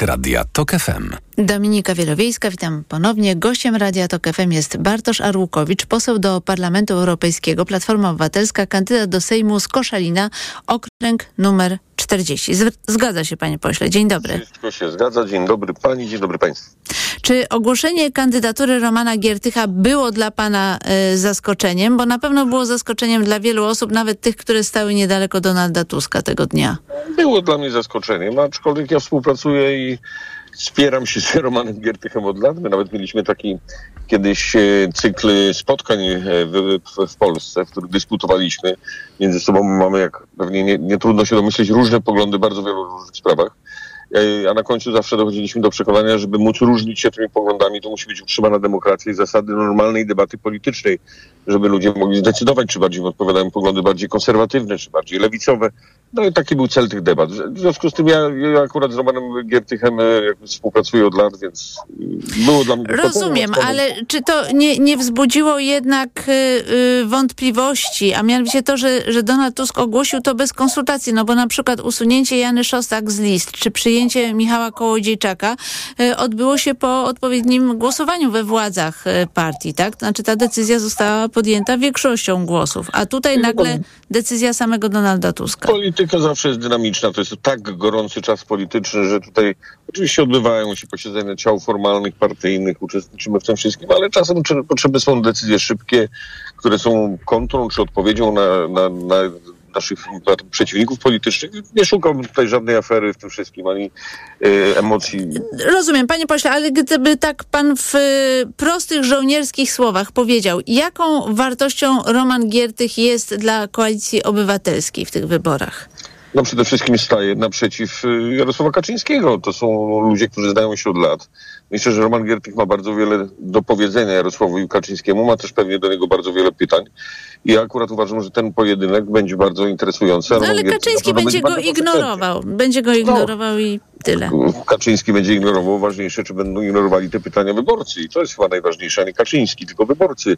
Poranek Radia TOK FM. Dominika Wielowiejska, witam ponownie. Gościem Radia TOK FM jest Bartosz Arłukowicz, poseł do Parlamentu Europejskiego, Platforma Obywatelska, kandydat do Sejmu z Koszalina, okręg numer 40. Zgadza się, panie pośle. Dzień dobry. Wszystko się zgadza. Dzień dobry pani, dzień dobry państwu. Czy ogłoszenie kandydatury Romana Giertycha było dla pana y, zaskoczeniem? Bo na pewno było zaskoczeniem dla wielu osób, nawet tych, które stały niedaleko Donalda Tuska tego dnia. Było dla mnie zaskoczeniem, aczkolwiek ja współpracuję i Wspieram się z Romanem Giertychem od lat. My nawet mieliśmy taki kiedyś e, cykl spotkań e, w, w, w Polsce, w których dyskutowaliśmy. Między sobą mamy, jak pewnie nie, nie trudno się domyśleć, różne poglądy bardzo wielu różnych sprawach. A na końcu zawsze dochodziliśmy do przekonania, żeby móc różnić się tymi poglądami, to musi być utrzymana demokracja i zasady normalnej debaty politycznej, żeby ludzie mogli zdecydować, czy bardziej odpowiadają poglądy bardziej konserwatywne, czy bardziej lewicowe. No i taki był cel tych debat. W związku z tym ja, ja akurat z Romanem Giertychem e, współpracuję od lat, więc było dla mnie... Rozumiem, ale czy to nie, nie wzbudziło jednak y, wątpliwości, a mianowicie to, że, że Donald Tusk ogłosił to bez konsultacji, no bo na przykład usunięcie Jany Szostak z list, czy przyjęcie Michała Kołodziejczaka odbyło się po odpowiednim głosowaniu we władzach partii, tak? Znaczy ta decyzja została podjęta większością głosów, a tutaj nagle decyzja samego Donalda Tuska polityka zawsze jest dynamiczna. To jest tak gorący czas polityczny, że tutaj oczywiście odbywają się posiedzenia ciał formalnych, partyjnych, uczestniczymy w tym wszystkim, ale czasem potrzebne są decyzje szybkie, które są kontrą czy odpowiedzią na, na, na naszych przeciwników politycznych. Nie szukam tutaj żadnej afery w tym wszystkim, ani y, emocji. Rozumiem, panie pośle, ale gdyby tak pan w prostych żołnierskich słowach powiedział, jaką wartością Roman Giertych jest dla Koalicji Obywatelskiej w tych wyborach? No przede wszystkim staje naprzeciw Jarosława Kaczyńskiego. To są ludzie, którzy znają się od lat Myślę, że Roman Giertych ma bardzo wiele do powiedzenia Jarosławowi Kaczyńskiemu, ma też pewnie do niego bardzo wiele pytań. I ja akurat uważam, że ten pojedynek będzie bardzo interesujący. No, ale Kaczyński będzie go ignorował. Będzie go ignorował no. i tyle. Kaczyński będzie ignorował. Ważniejsze, czy będą ignorowali te pytania wyborcy. I to jest chyba najważniejsze, a nie Kaczyński, tylko wyborcy.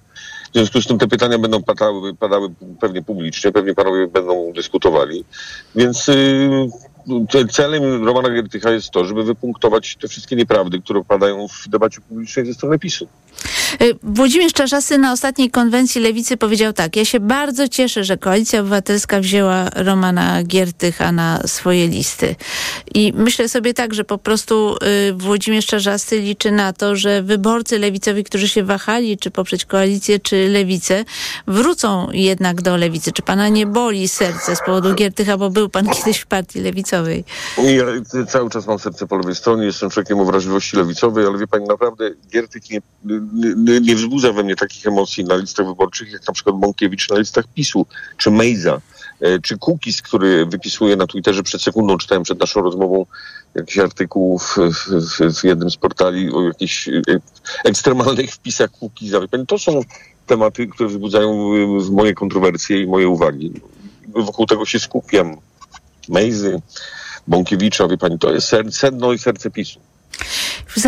W związku z tym te pytania będą padały, padały pewnie publicznie, pewnie panowie będą dyskutowali. Więc yy, celem Romana Giertycha jest to, żeby wypunktować te wszystkie nieprawdy, które padają w debacie publicznej ze strony PiSu. Y, Włodzimierz Czarzasy na ostatniej konwencji Lewicy powiedział tak. Ja się bardzo cieszę, że Koalicja Obywatelska wzięła Romana Giertycha na swoje listy. I myślę sobie tak, że po prostu y, Włodzimierz Czarzasy liczy na to, że wyborcy lewicowi, którzy się wahali, czy poprzeć koalicję, czy lewicę, wrócą jednak do lewicy. Czy pana nie boli serce z powodu Giertycha, bo był pan kiedyś w partii lewicowej? Ja cały czas mam serce po lewej stronie, jestem człowiekiem o wrażliwości lewicowej, ale wie pani, naprawdę Giertych nie, nie wzbudza we mnie takich emocji na listach wyborczych, jak na przykład Bąkiewicz na listach PiSu, czy Mejza, e, czy Kukis, który wypisuje na Twitterze przed sekundą, czytałem przed naszą rozmową jakiś artykuł w, w, w jednym z portali o jakichś e, ekstremalnych wpisach Kukiza. To są tematy, które wzbudzają moje kontrowersje i moje uwagi. Wokół tego się skupiam. Mejzy, Bąkiewicza, wie pani, to jest sedno i serce PiSu.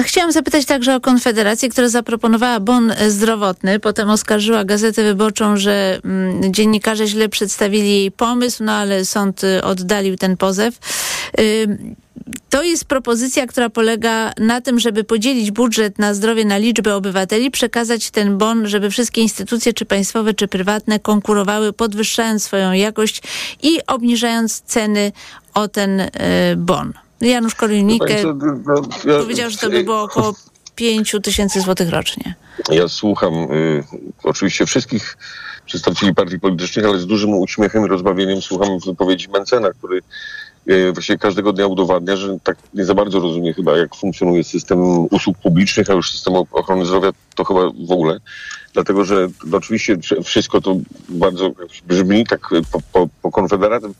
Chciałam zapytać także o Konfederację, która zaproponowała bon zdrowotny. Potem oskarżyła Gazetę Wyborczą, że mm, dziennikarze źle przedstawili jej pomysł, no ale sąd y, oddalił ten pozew. To jest propozycja, która polega na tym, żeby podzielić budżet na zdrowie na liczbę obywateli, przekazać ten bon, żeby wszystkie instytucje, czy państwowe, czy prywatne, konkurowały, podwyższając swoją jakość i obniżając ceny o ten y, bon. Janusz Korwin-Mikke no, ja, powiedział, że to by było około 5 tysięcy złotych rocznie. Ja słucham y, oczywiście wszystkich przedstawicieli partii politycznych, ale z dużym uśmiechem i rozbawieniem słucham wypowiedzi Mencena, który właściwie każdego dnia udowadnia, że tak nie za bardzo rozumie chyba, jak funkcjonuje system usług publicznych, a już system ochrony zdrowia to chyba w ogóle dlatego że no, oczywiście wszystko to bardzo brzmi tak po, po, po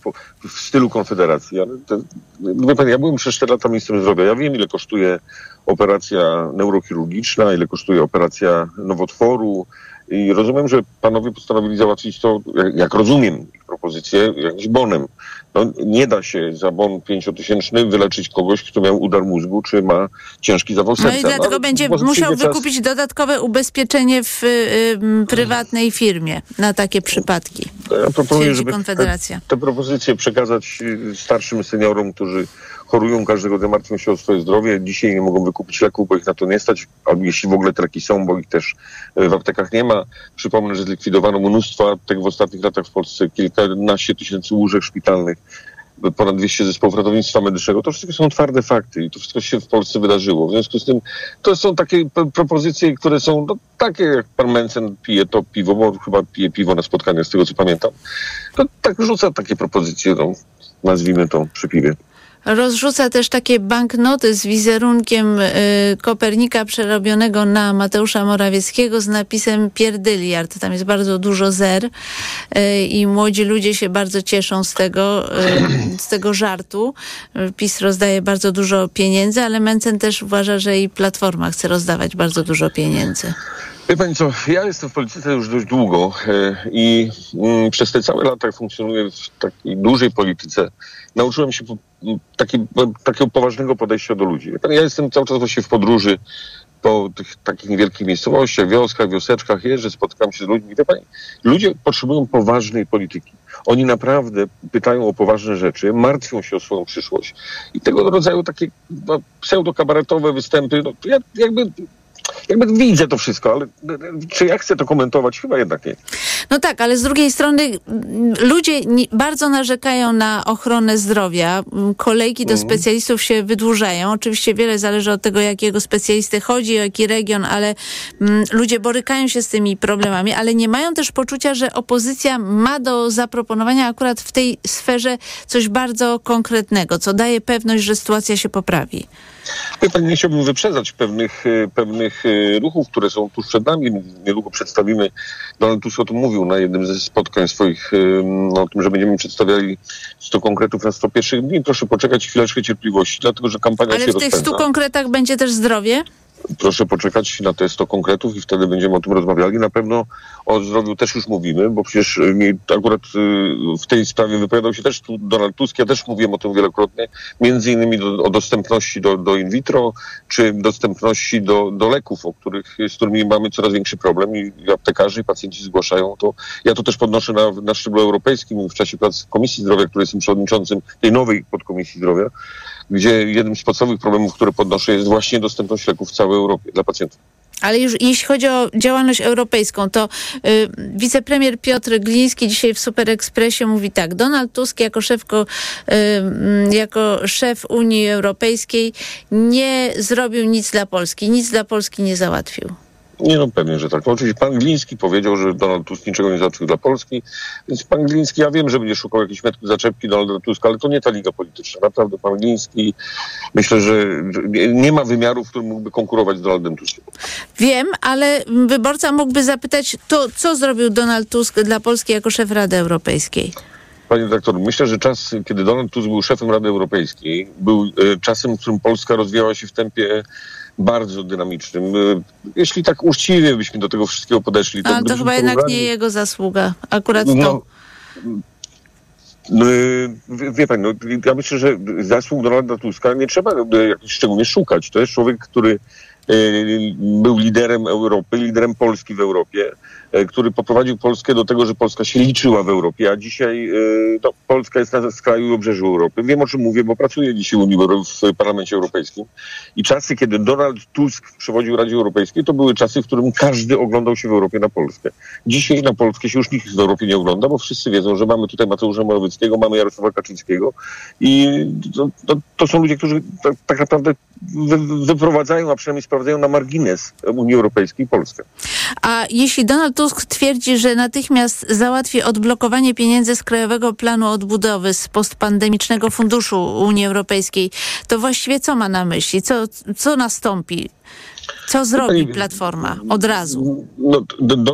po, w stylu konfederacji, ale to, wie pan, ja byłem przez 4 lata ministrem zdrowia, ja wiem ile kosztuje operacja neurochirurgiczna, ile kosztuje operacja nowotworu i rozumiem, że panowie postanowili załatwić to, jak, jak rozumiem ich propozycję, jakimś bonem. No, nie da się za bon pięciotysięczny wyleczyć kogoś, kto miał udar mózgu, czy ma ciężki zawał serca. No i dlatego no, będzie musiał wykupić dodatkowe ubezpieczenie w y, y, prywatnej firmie na takie przypadki. Ja proponuję, żeby te, te propozycje przekazać y, starszym seniorom, którzy chorują każdego dnia, martwią się o swoje zdrowie. Dzisiaj nie mogą wykupić leków, bo ich na to nie stać, albo jeśli w ogóle te leki są, bo ich też y, w aptekach nie ma. Przypomnę, że zlikwidowano mnóstwo aptek w ostatnich latach w Polsce, kilkanaście tysięcy łóżek szpitalnych ponad 200 zespołów ratownictwa medycznego. To wszystko są twarde fakty i to wszystko się w Polsce wydarzyło. W związku z tym to są takie propozycje, które są no, takie, jak pan Mencen pije to piwo, bo chyba pije piwo na spotkaniach, z tego co pamiętam. To tak rzuca takie propozycje, no, nazwijmy to przy piwie. Rozrzuca też takie banknoty z wizerunkiem y, Kopernika przerobionego na Mateusza Morawieckiego z napisem Pierdyliard. Tam jest bardzo dużo zer y, i młodzi ludzie się bardzo cieszą z tego, y, z tego żartu. PiS rozdaje bardzo dużo pieniędzy, ale Mencen też uważa, że i Platforma chce rozdawać bardzo dużo pieniędzy. Wie pani co, ja jestem w polityce już dość długo e, i mm, przez te całe lata funkcjonuję w takiej dużej polityce. Nauczyłem się taki, takiego poważnego podejścia do ludzi. Ja jestem cały czas właśnie w podróży po tych takich niewielkich miejscowościach, wioskach, wioseczkach, jeżdżę, spotykam się z ludźmi. Wie pani, ludzie potrzebują poważnej polityki. Oni naprawdę pytają o poważne rzeczy, martwią się o swoją przyszłość. I tego rodzaju takie no, pseudokabaretowe występy, no, ja jakby jakby widzę to wszystko, ale czy ja chcę to komentować? Chyba jednak nie. No tak, ale z drugiej strony ludzie bardzo narzekają na ochronę zdrowia. Kolejki do mhm. specjalistów się wydłużają. Oczywiście wiele zależy od tego, jakiego specjalisty chodzi, o jaki region, ale mm, ludzie borykają się z tymi problemami, ale nie mają też poczucia, że opozycja ma do zaproponowania akurat w tej sferze coś bardzo konkretnego, co daje pewność, że sytuacja się poprawi. Wie pani, nie chciałbym wyprzedzać pewnych, e, pewnych e, ruchów, które są tuż przed nami. Niedługo przedstawimy, Donald Tusk o tym mówił na jednym ze spotkań swoich, e, no, o tym, że będziemy przedstawiali 100 konkretów na 100 pierwszych dni. Proszę poczekać chwileczkę cierpliwości, dlatego że kampania Ale się w tych 100 konkretach będzie też zdrowie? Proszę poczekać na te 100 konkretów i wtedy będziemy o tym rozmawiali. Na pewno o zdrowiu też już mówimy, bo przecież y, akurat y, w tej sprawie wypowiadał się też Donald Tusk, ja też mówiłem o tym wielokrotnie, między innymi do, o dostępności do, do in vitro, czy dostępności do, do leków, o których, z którymi mamy coraz większy problem i aptekarze i pacjenci zgłaszają to. Ja to też podnoszę na, na szczeblu europejskim w czasie prac Komisji Zdrowia, której jestem przewodniczącym tej nowej podkomisji zdrowia, gdzie jednym z podstawowych problemów, które podnoszę jest właśnie dostępność leków w całej Europie dla pacjentów. Ale już jeśli chodzi o działalność europejską, to y, wicepremier Piotr Gliński dzisiaj w Super Expressie mówi tak. Donald Tusk jako, y, jako szef Unii Europejskiej nie zrobił nic dla Polski, nic dla Polski nie załatwił. Nie no, pewnie, że tak. Oczywiście pan Gliński powiedział, że Donald Tusk niczego nie załatwił dla Polski, więc pan Gliński, ja wiem, że będzie szukał jakiejś metki zaczepki Donalda Tuska, ale to nie ta liga polityczna. Naprawdę pan Gliński myślę, że nie ma wymiaru, w którym mógłby konkurować z Donaldem Tuskiem. Wiem, ale wyborca mógłby zapytać, to co zrobił Donald Tusk dla Polski jako szef Rady Europejskiej? Panie doktor, myślę, że czas, kiedy Donald Tusk był szefem Rady Europejskiej, był e, czasem, w którym Polska rozwijała się w tempie bardzo dynamicznym. E, jeśli tak uczciwie byśmy do tego wszystkiego podeszli... To Ale to chyba jednak nie jego zasługa. Akurat no, to... No, e, wie pani, no, ja myślę, że zasług Donalda Tuska nie trzeba jakoś szczególnie szukać. To jest człowiek, który był liderem Europy, liderem Polski w Europie. E, który poprowadził Polskę do tego, że Polska się liczyła w Europie, a dzisiaj e, Polska jest na skraju obrzeżu Europy. Wiem o czym mówię, bo pracuję dzisiaj w Parlamencie Europejskim i czasy, kiedy Donald Tusk przewodził Radzie Europejskiej, to były czasy, w którym każdy oglądał się w Europie na Polskę. Dzisiaj na Polskę się już nikt w Europie nie ogląda, bo wszyscy wiedzą, że mamy tutaj Mateusza Morawieckiego, mamy Jarosława Kaczyńskiego i to, to, to są ludzie, którzy tak, tak naprawdę wyprowadzają, a przynajmniej sprawdzają na margines Unii Europejskiej Polskę. A jeśli Donald Tusk twierdzi, że natychmiast załatwi odblokowanie pieniędzy z Krajowego Planu Odbudowy z postpandemicznego funduszu Unii Europejskiej, to właściwie co ma na myśli? Co, co nastąpi? Co zrobi Platforma od razu? No,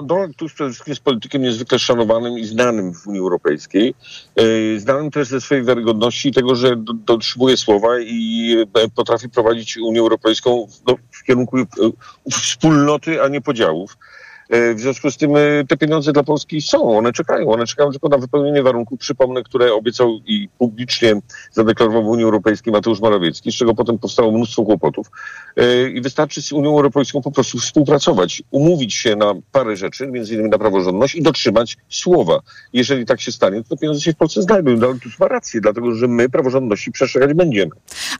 Donald Tusk przede wszystkim jest politykiem niezwykle szanowanym i znanym w Unii Europejskiej. E, znanym też ze swojej wiarygodności i tego, że dotrzymuje słowa i e, potrafi prowadzić Unię Europejską w, no, kierunku e, wspólnoty, a nie podziałów. E, w związku z tym e, te pieniądze dla Polski są, one czekają, one czekają tylko na wypełnienie warunków, przypomnę, które obiecał i publicznie zadeklarował w Unii Europejskiej Mateusz Morawiecki, z czego potem powstało mnóstwo kłopotów. E, I wystarczy z Unią Europejską po prostu współpracować, umówić się na parę rzeczy, między innymi na praworządność i dotrzymać słowa. Jeżeli tak się stanie, to pieniądze się w Polsce znajdą. No, tu ma rację, dlatego że my praworządności przestrzegać będziemy.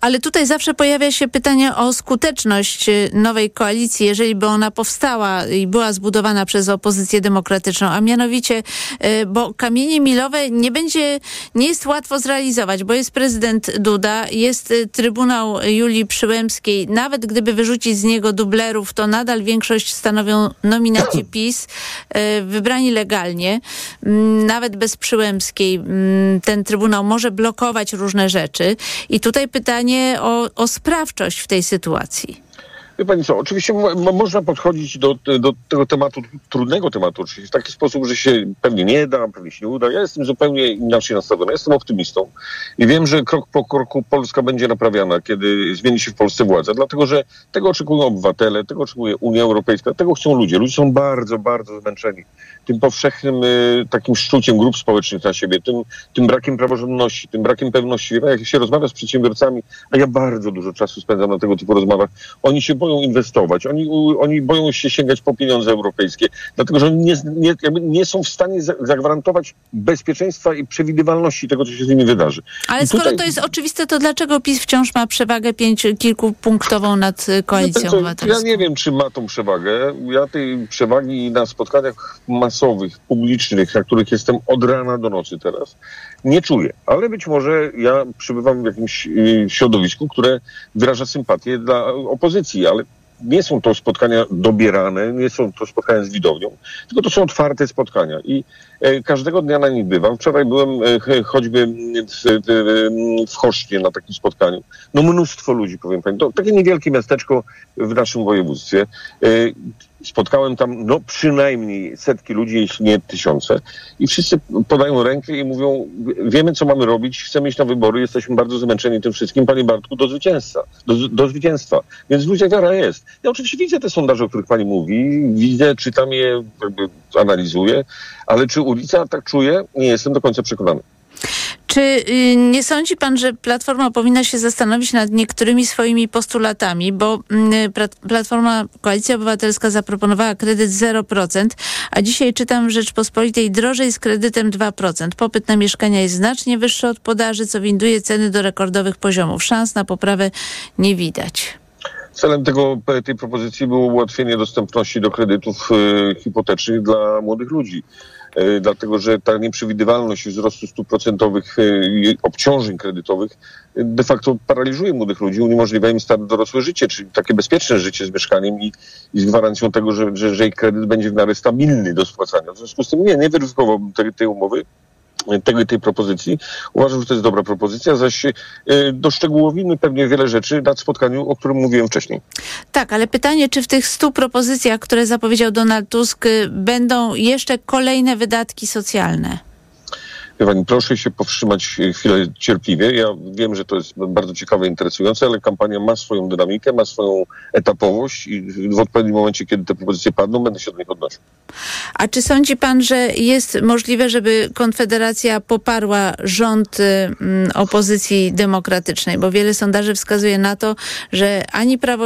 Ale tutaj zawsze pojawia się pytanie o skuteczność nowej koalicji, jeżeli by ona powstała i była zbudowana zbudowana przez opozycję demokratyczną, a mianowicie, e, bo kamienie milowe nie będzie, nie jest łatwo zrealizować, bo jest prezydent Duda, jest e, Trybunał Julii Przyłębskiej. Nawet gdyby wyrzucić z niego dublerów, to nadal większość stanowią nominaci PiS, e, wybrani legalnie, mm, nawet bez Przyłębskiej. Mm, ten Trybunał może blokować różne rzeczy. I tutaj pytanie o, o sprawczość w tej sytuacji. Wie pani co, oczywiście można podchodzić do, do tego tematu, trudnego tematu oczywiście, w taki sposób, że się pewnie nie da, pewnie się nie uda. Ja jestem zupełnie inaczej nastawiony. Jestem optymistą i wiem, że krok po kroku Polska będzie naprawiana, kiedy zmieni się w Polsce władza, dlatego że tego oczekują obywatele, tego oczekuje Unia Europejska, tego chcą ludzie. Ludzie są bardzo, bardzo zmęczeni tym powszechnym y, takim szczuciem grup społecznych na siebie, tym, tym brakiem praworządności, tym brakiem pewności. Jak się rozmawia z przedsiębiorcami, a ja bardzo dużo czasu spędzam na tego typu rozmowach, oni się boją inwestować, oni, oni boją się sięgać po pieniądze europejskie, dlatego że oni nie, nie, nie są w stanie zagwarantować bezpieczeństwa i przewidywalności tego, co się z nimi wydarzy. Ale skoro tutaj... to jest oczywiste, to dlaczego PiS wciąż ma przewagę pięć, kilkupunktową nad koalicją no, obywatelską? Ja nie wiem, czy ma tą przewagę. Ja tej przewagi na spotkaniach mas publicznych, na których jestem od rana do nocy teraz, nie czuję. Ale być może ja przybywam w jakimś y, środowisku, które wyraża sympatię dla opozycji, ale nie są to spotkania dobierane, nie są to spotkania z widownią, tylko to są otwarte spotkania i e, każdego dnia na nich bywam. Wczoraj byłem e, choćby w, w, na takim spotkaniu. No mnóstwo ludzi, powiem pani. To takie niewielkie miasteczko w naszym województwie. Spotkałem tam no przynajmniej setki ludzi, jeśli nie tysiące i wszyscy podają rękę i mówią, wiemy co mamy robić, chcemy iść na wybory, jesteśmy bardzo zmęczeni tym wszystkim, panie Bartku, do zwycięstwa, do, do zwycięstwa. Więc ludzie wiara jest. Ja oczywiście widzę te sondaże, o których pani mówi, widzę, czytam je, analizuję, ale czy ulica tak czuje? Nie jestem do końca przekonany. Czy y, nie sądzi pan, że Platforma powinna się zastanowić nad niektórymi swoimi postulatami, bo mm, Platforma, Koalicja Obywatelska zaproponowała kredyt 0%, a dzisiaj czytam w Rzeczpospolitej drożej z kredytem 2%. Popyt na mieszkania jest znacznie wyższy od podaży, co winduje ceny do rekordowych poziomów. Szans na poprawę nie widać. Celem tego, tej propozycji było ułatwienie dostępności do kredytów y, hipotecznych dla młodych ludzi. E, dlatego że ta nieprzewidywalność wzrostu stóp procentowych i obciążeń kredytowych e, de facto paraliżuje młodych ludzi, uniemożliwia im start dorosłe życie, czyli takie bezpieczne życie z mieszkaniem i, i z gwarancją tego, że, że, że ich kredyt będzie w miarę stabilny do spłacania. W związku z tym nie, nie weryfikowałbym tej, tej umowy tego, tej propozycji. Uważam, że to jest dobra propozycja, zaś e, doszczegółowimy pewnie wiele rzeczy na spotkaniu, o którym mówiłem wcześniej. Tak, ale pytanie, czy w tych stu propozycjach, które zapowiedział Donald Tusk, będą jeszcze kolejne wydatki socjalne? Pani, proszę się powstrzymać chwilę cierpliwie. Ja wiem, że to jest bardzo ciekawe, interesujące, ale kampania ma swoją dynamikę, ma swoją etapowość i w odpowiednim momencie, kiedy te propozycje padną, będę się do nich odnosił. A czy sądzi pan, że jest możliwe, żeby Konfederacja poparła rząd y, opozycji demokratycznej? Bo wiele sondaży wskazuje na to, że ani Prawo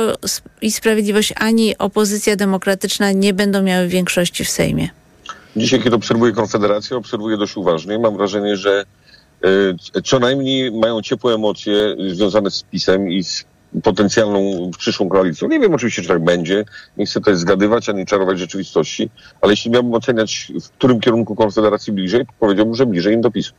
i Sprawiedliwość, ani opozycja demokratyczna nie będą miały większości w Sejmie. Dzisiaj, kiedy obserwuję Konfederację, obserwuję dość uważnie. Mam wrażenie, że e, co najmniej mają ciepłe emocje związane z PiSem i z potencjalną przyszłą koalicją. Nie wiem oczywiście, czy tak będzie. Nie chcę tutaj zgadywać ani czarować rzeczywistości, ale jeśli miałbym oceniać, w którym kierunku Konfederacji bliżej, powiedziałbym, że bliżej im do PiSu.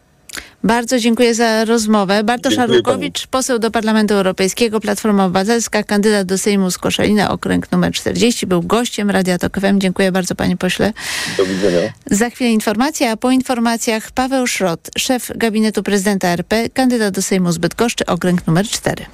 Bardzo dziękuję za rozmowę. Bartosz Arłukowicz, poseł do Parlamentu Europejskiego, Platforma Obywatelska, kandydat do Sejmu z Koszalina, okręg numer 40, był gościem Radia Tok FM. Dziękuję bardzo panie pośle. Do widzenia. Za chwilę informacja, a po informacjach Paweł Szrot, szef gabinetu prezydenta RP, kandydat do Sejmu z Bydgoszczy, okręg numer 4.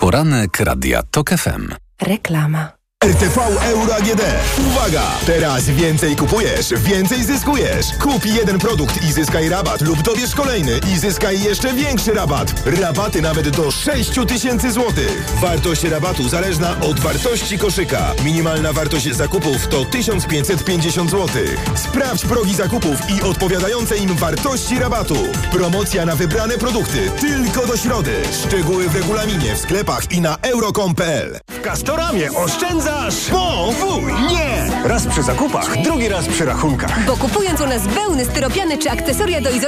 Poranek Radia Tok FM. Reklama. RTV Euro AGD. Uwaga! Teraz więcej kupujesz, więcej zyskujesz. Kup jeden produkt i zyskaj rabat lub dobierz kolejny i zyskaj jeszcze większy rabat. Rabaty nawet do 6 tysięcy złotych. Wartość rabatu zależna od wartości koszyka. Minimalna wartość zakupów to 1550 zł. Sprawdź progi zakupów i odpowiadające im wartości rabatu. Promocja na wybrane produkty tylko do środy. Szczegóły w regulaminie w sklepach i na euro.com.pl. W Castoramie oszczędza nie! Raz przy zakupach, drugi raz przy rachunkach. Bo kupując u nas wełny, styropiany czy akcesoria do izolacji,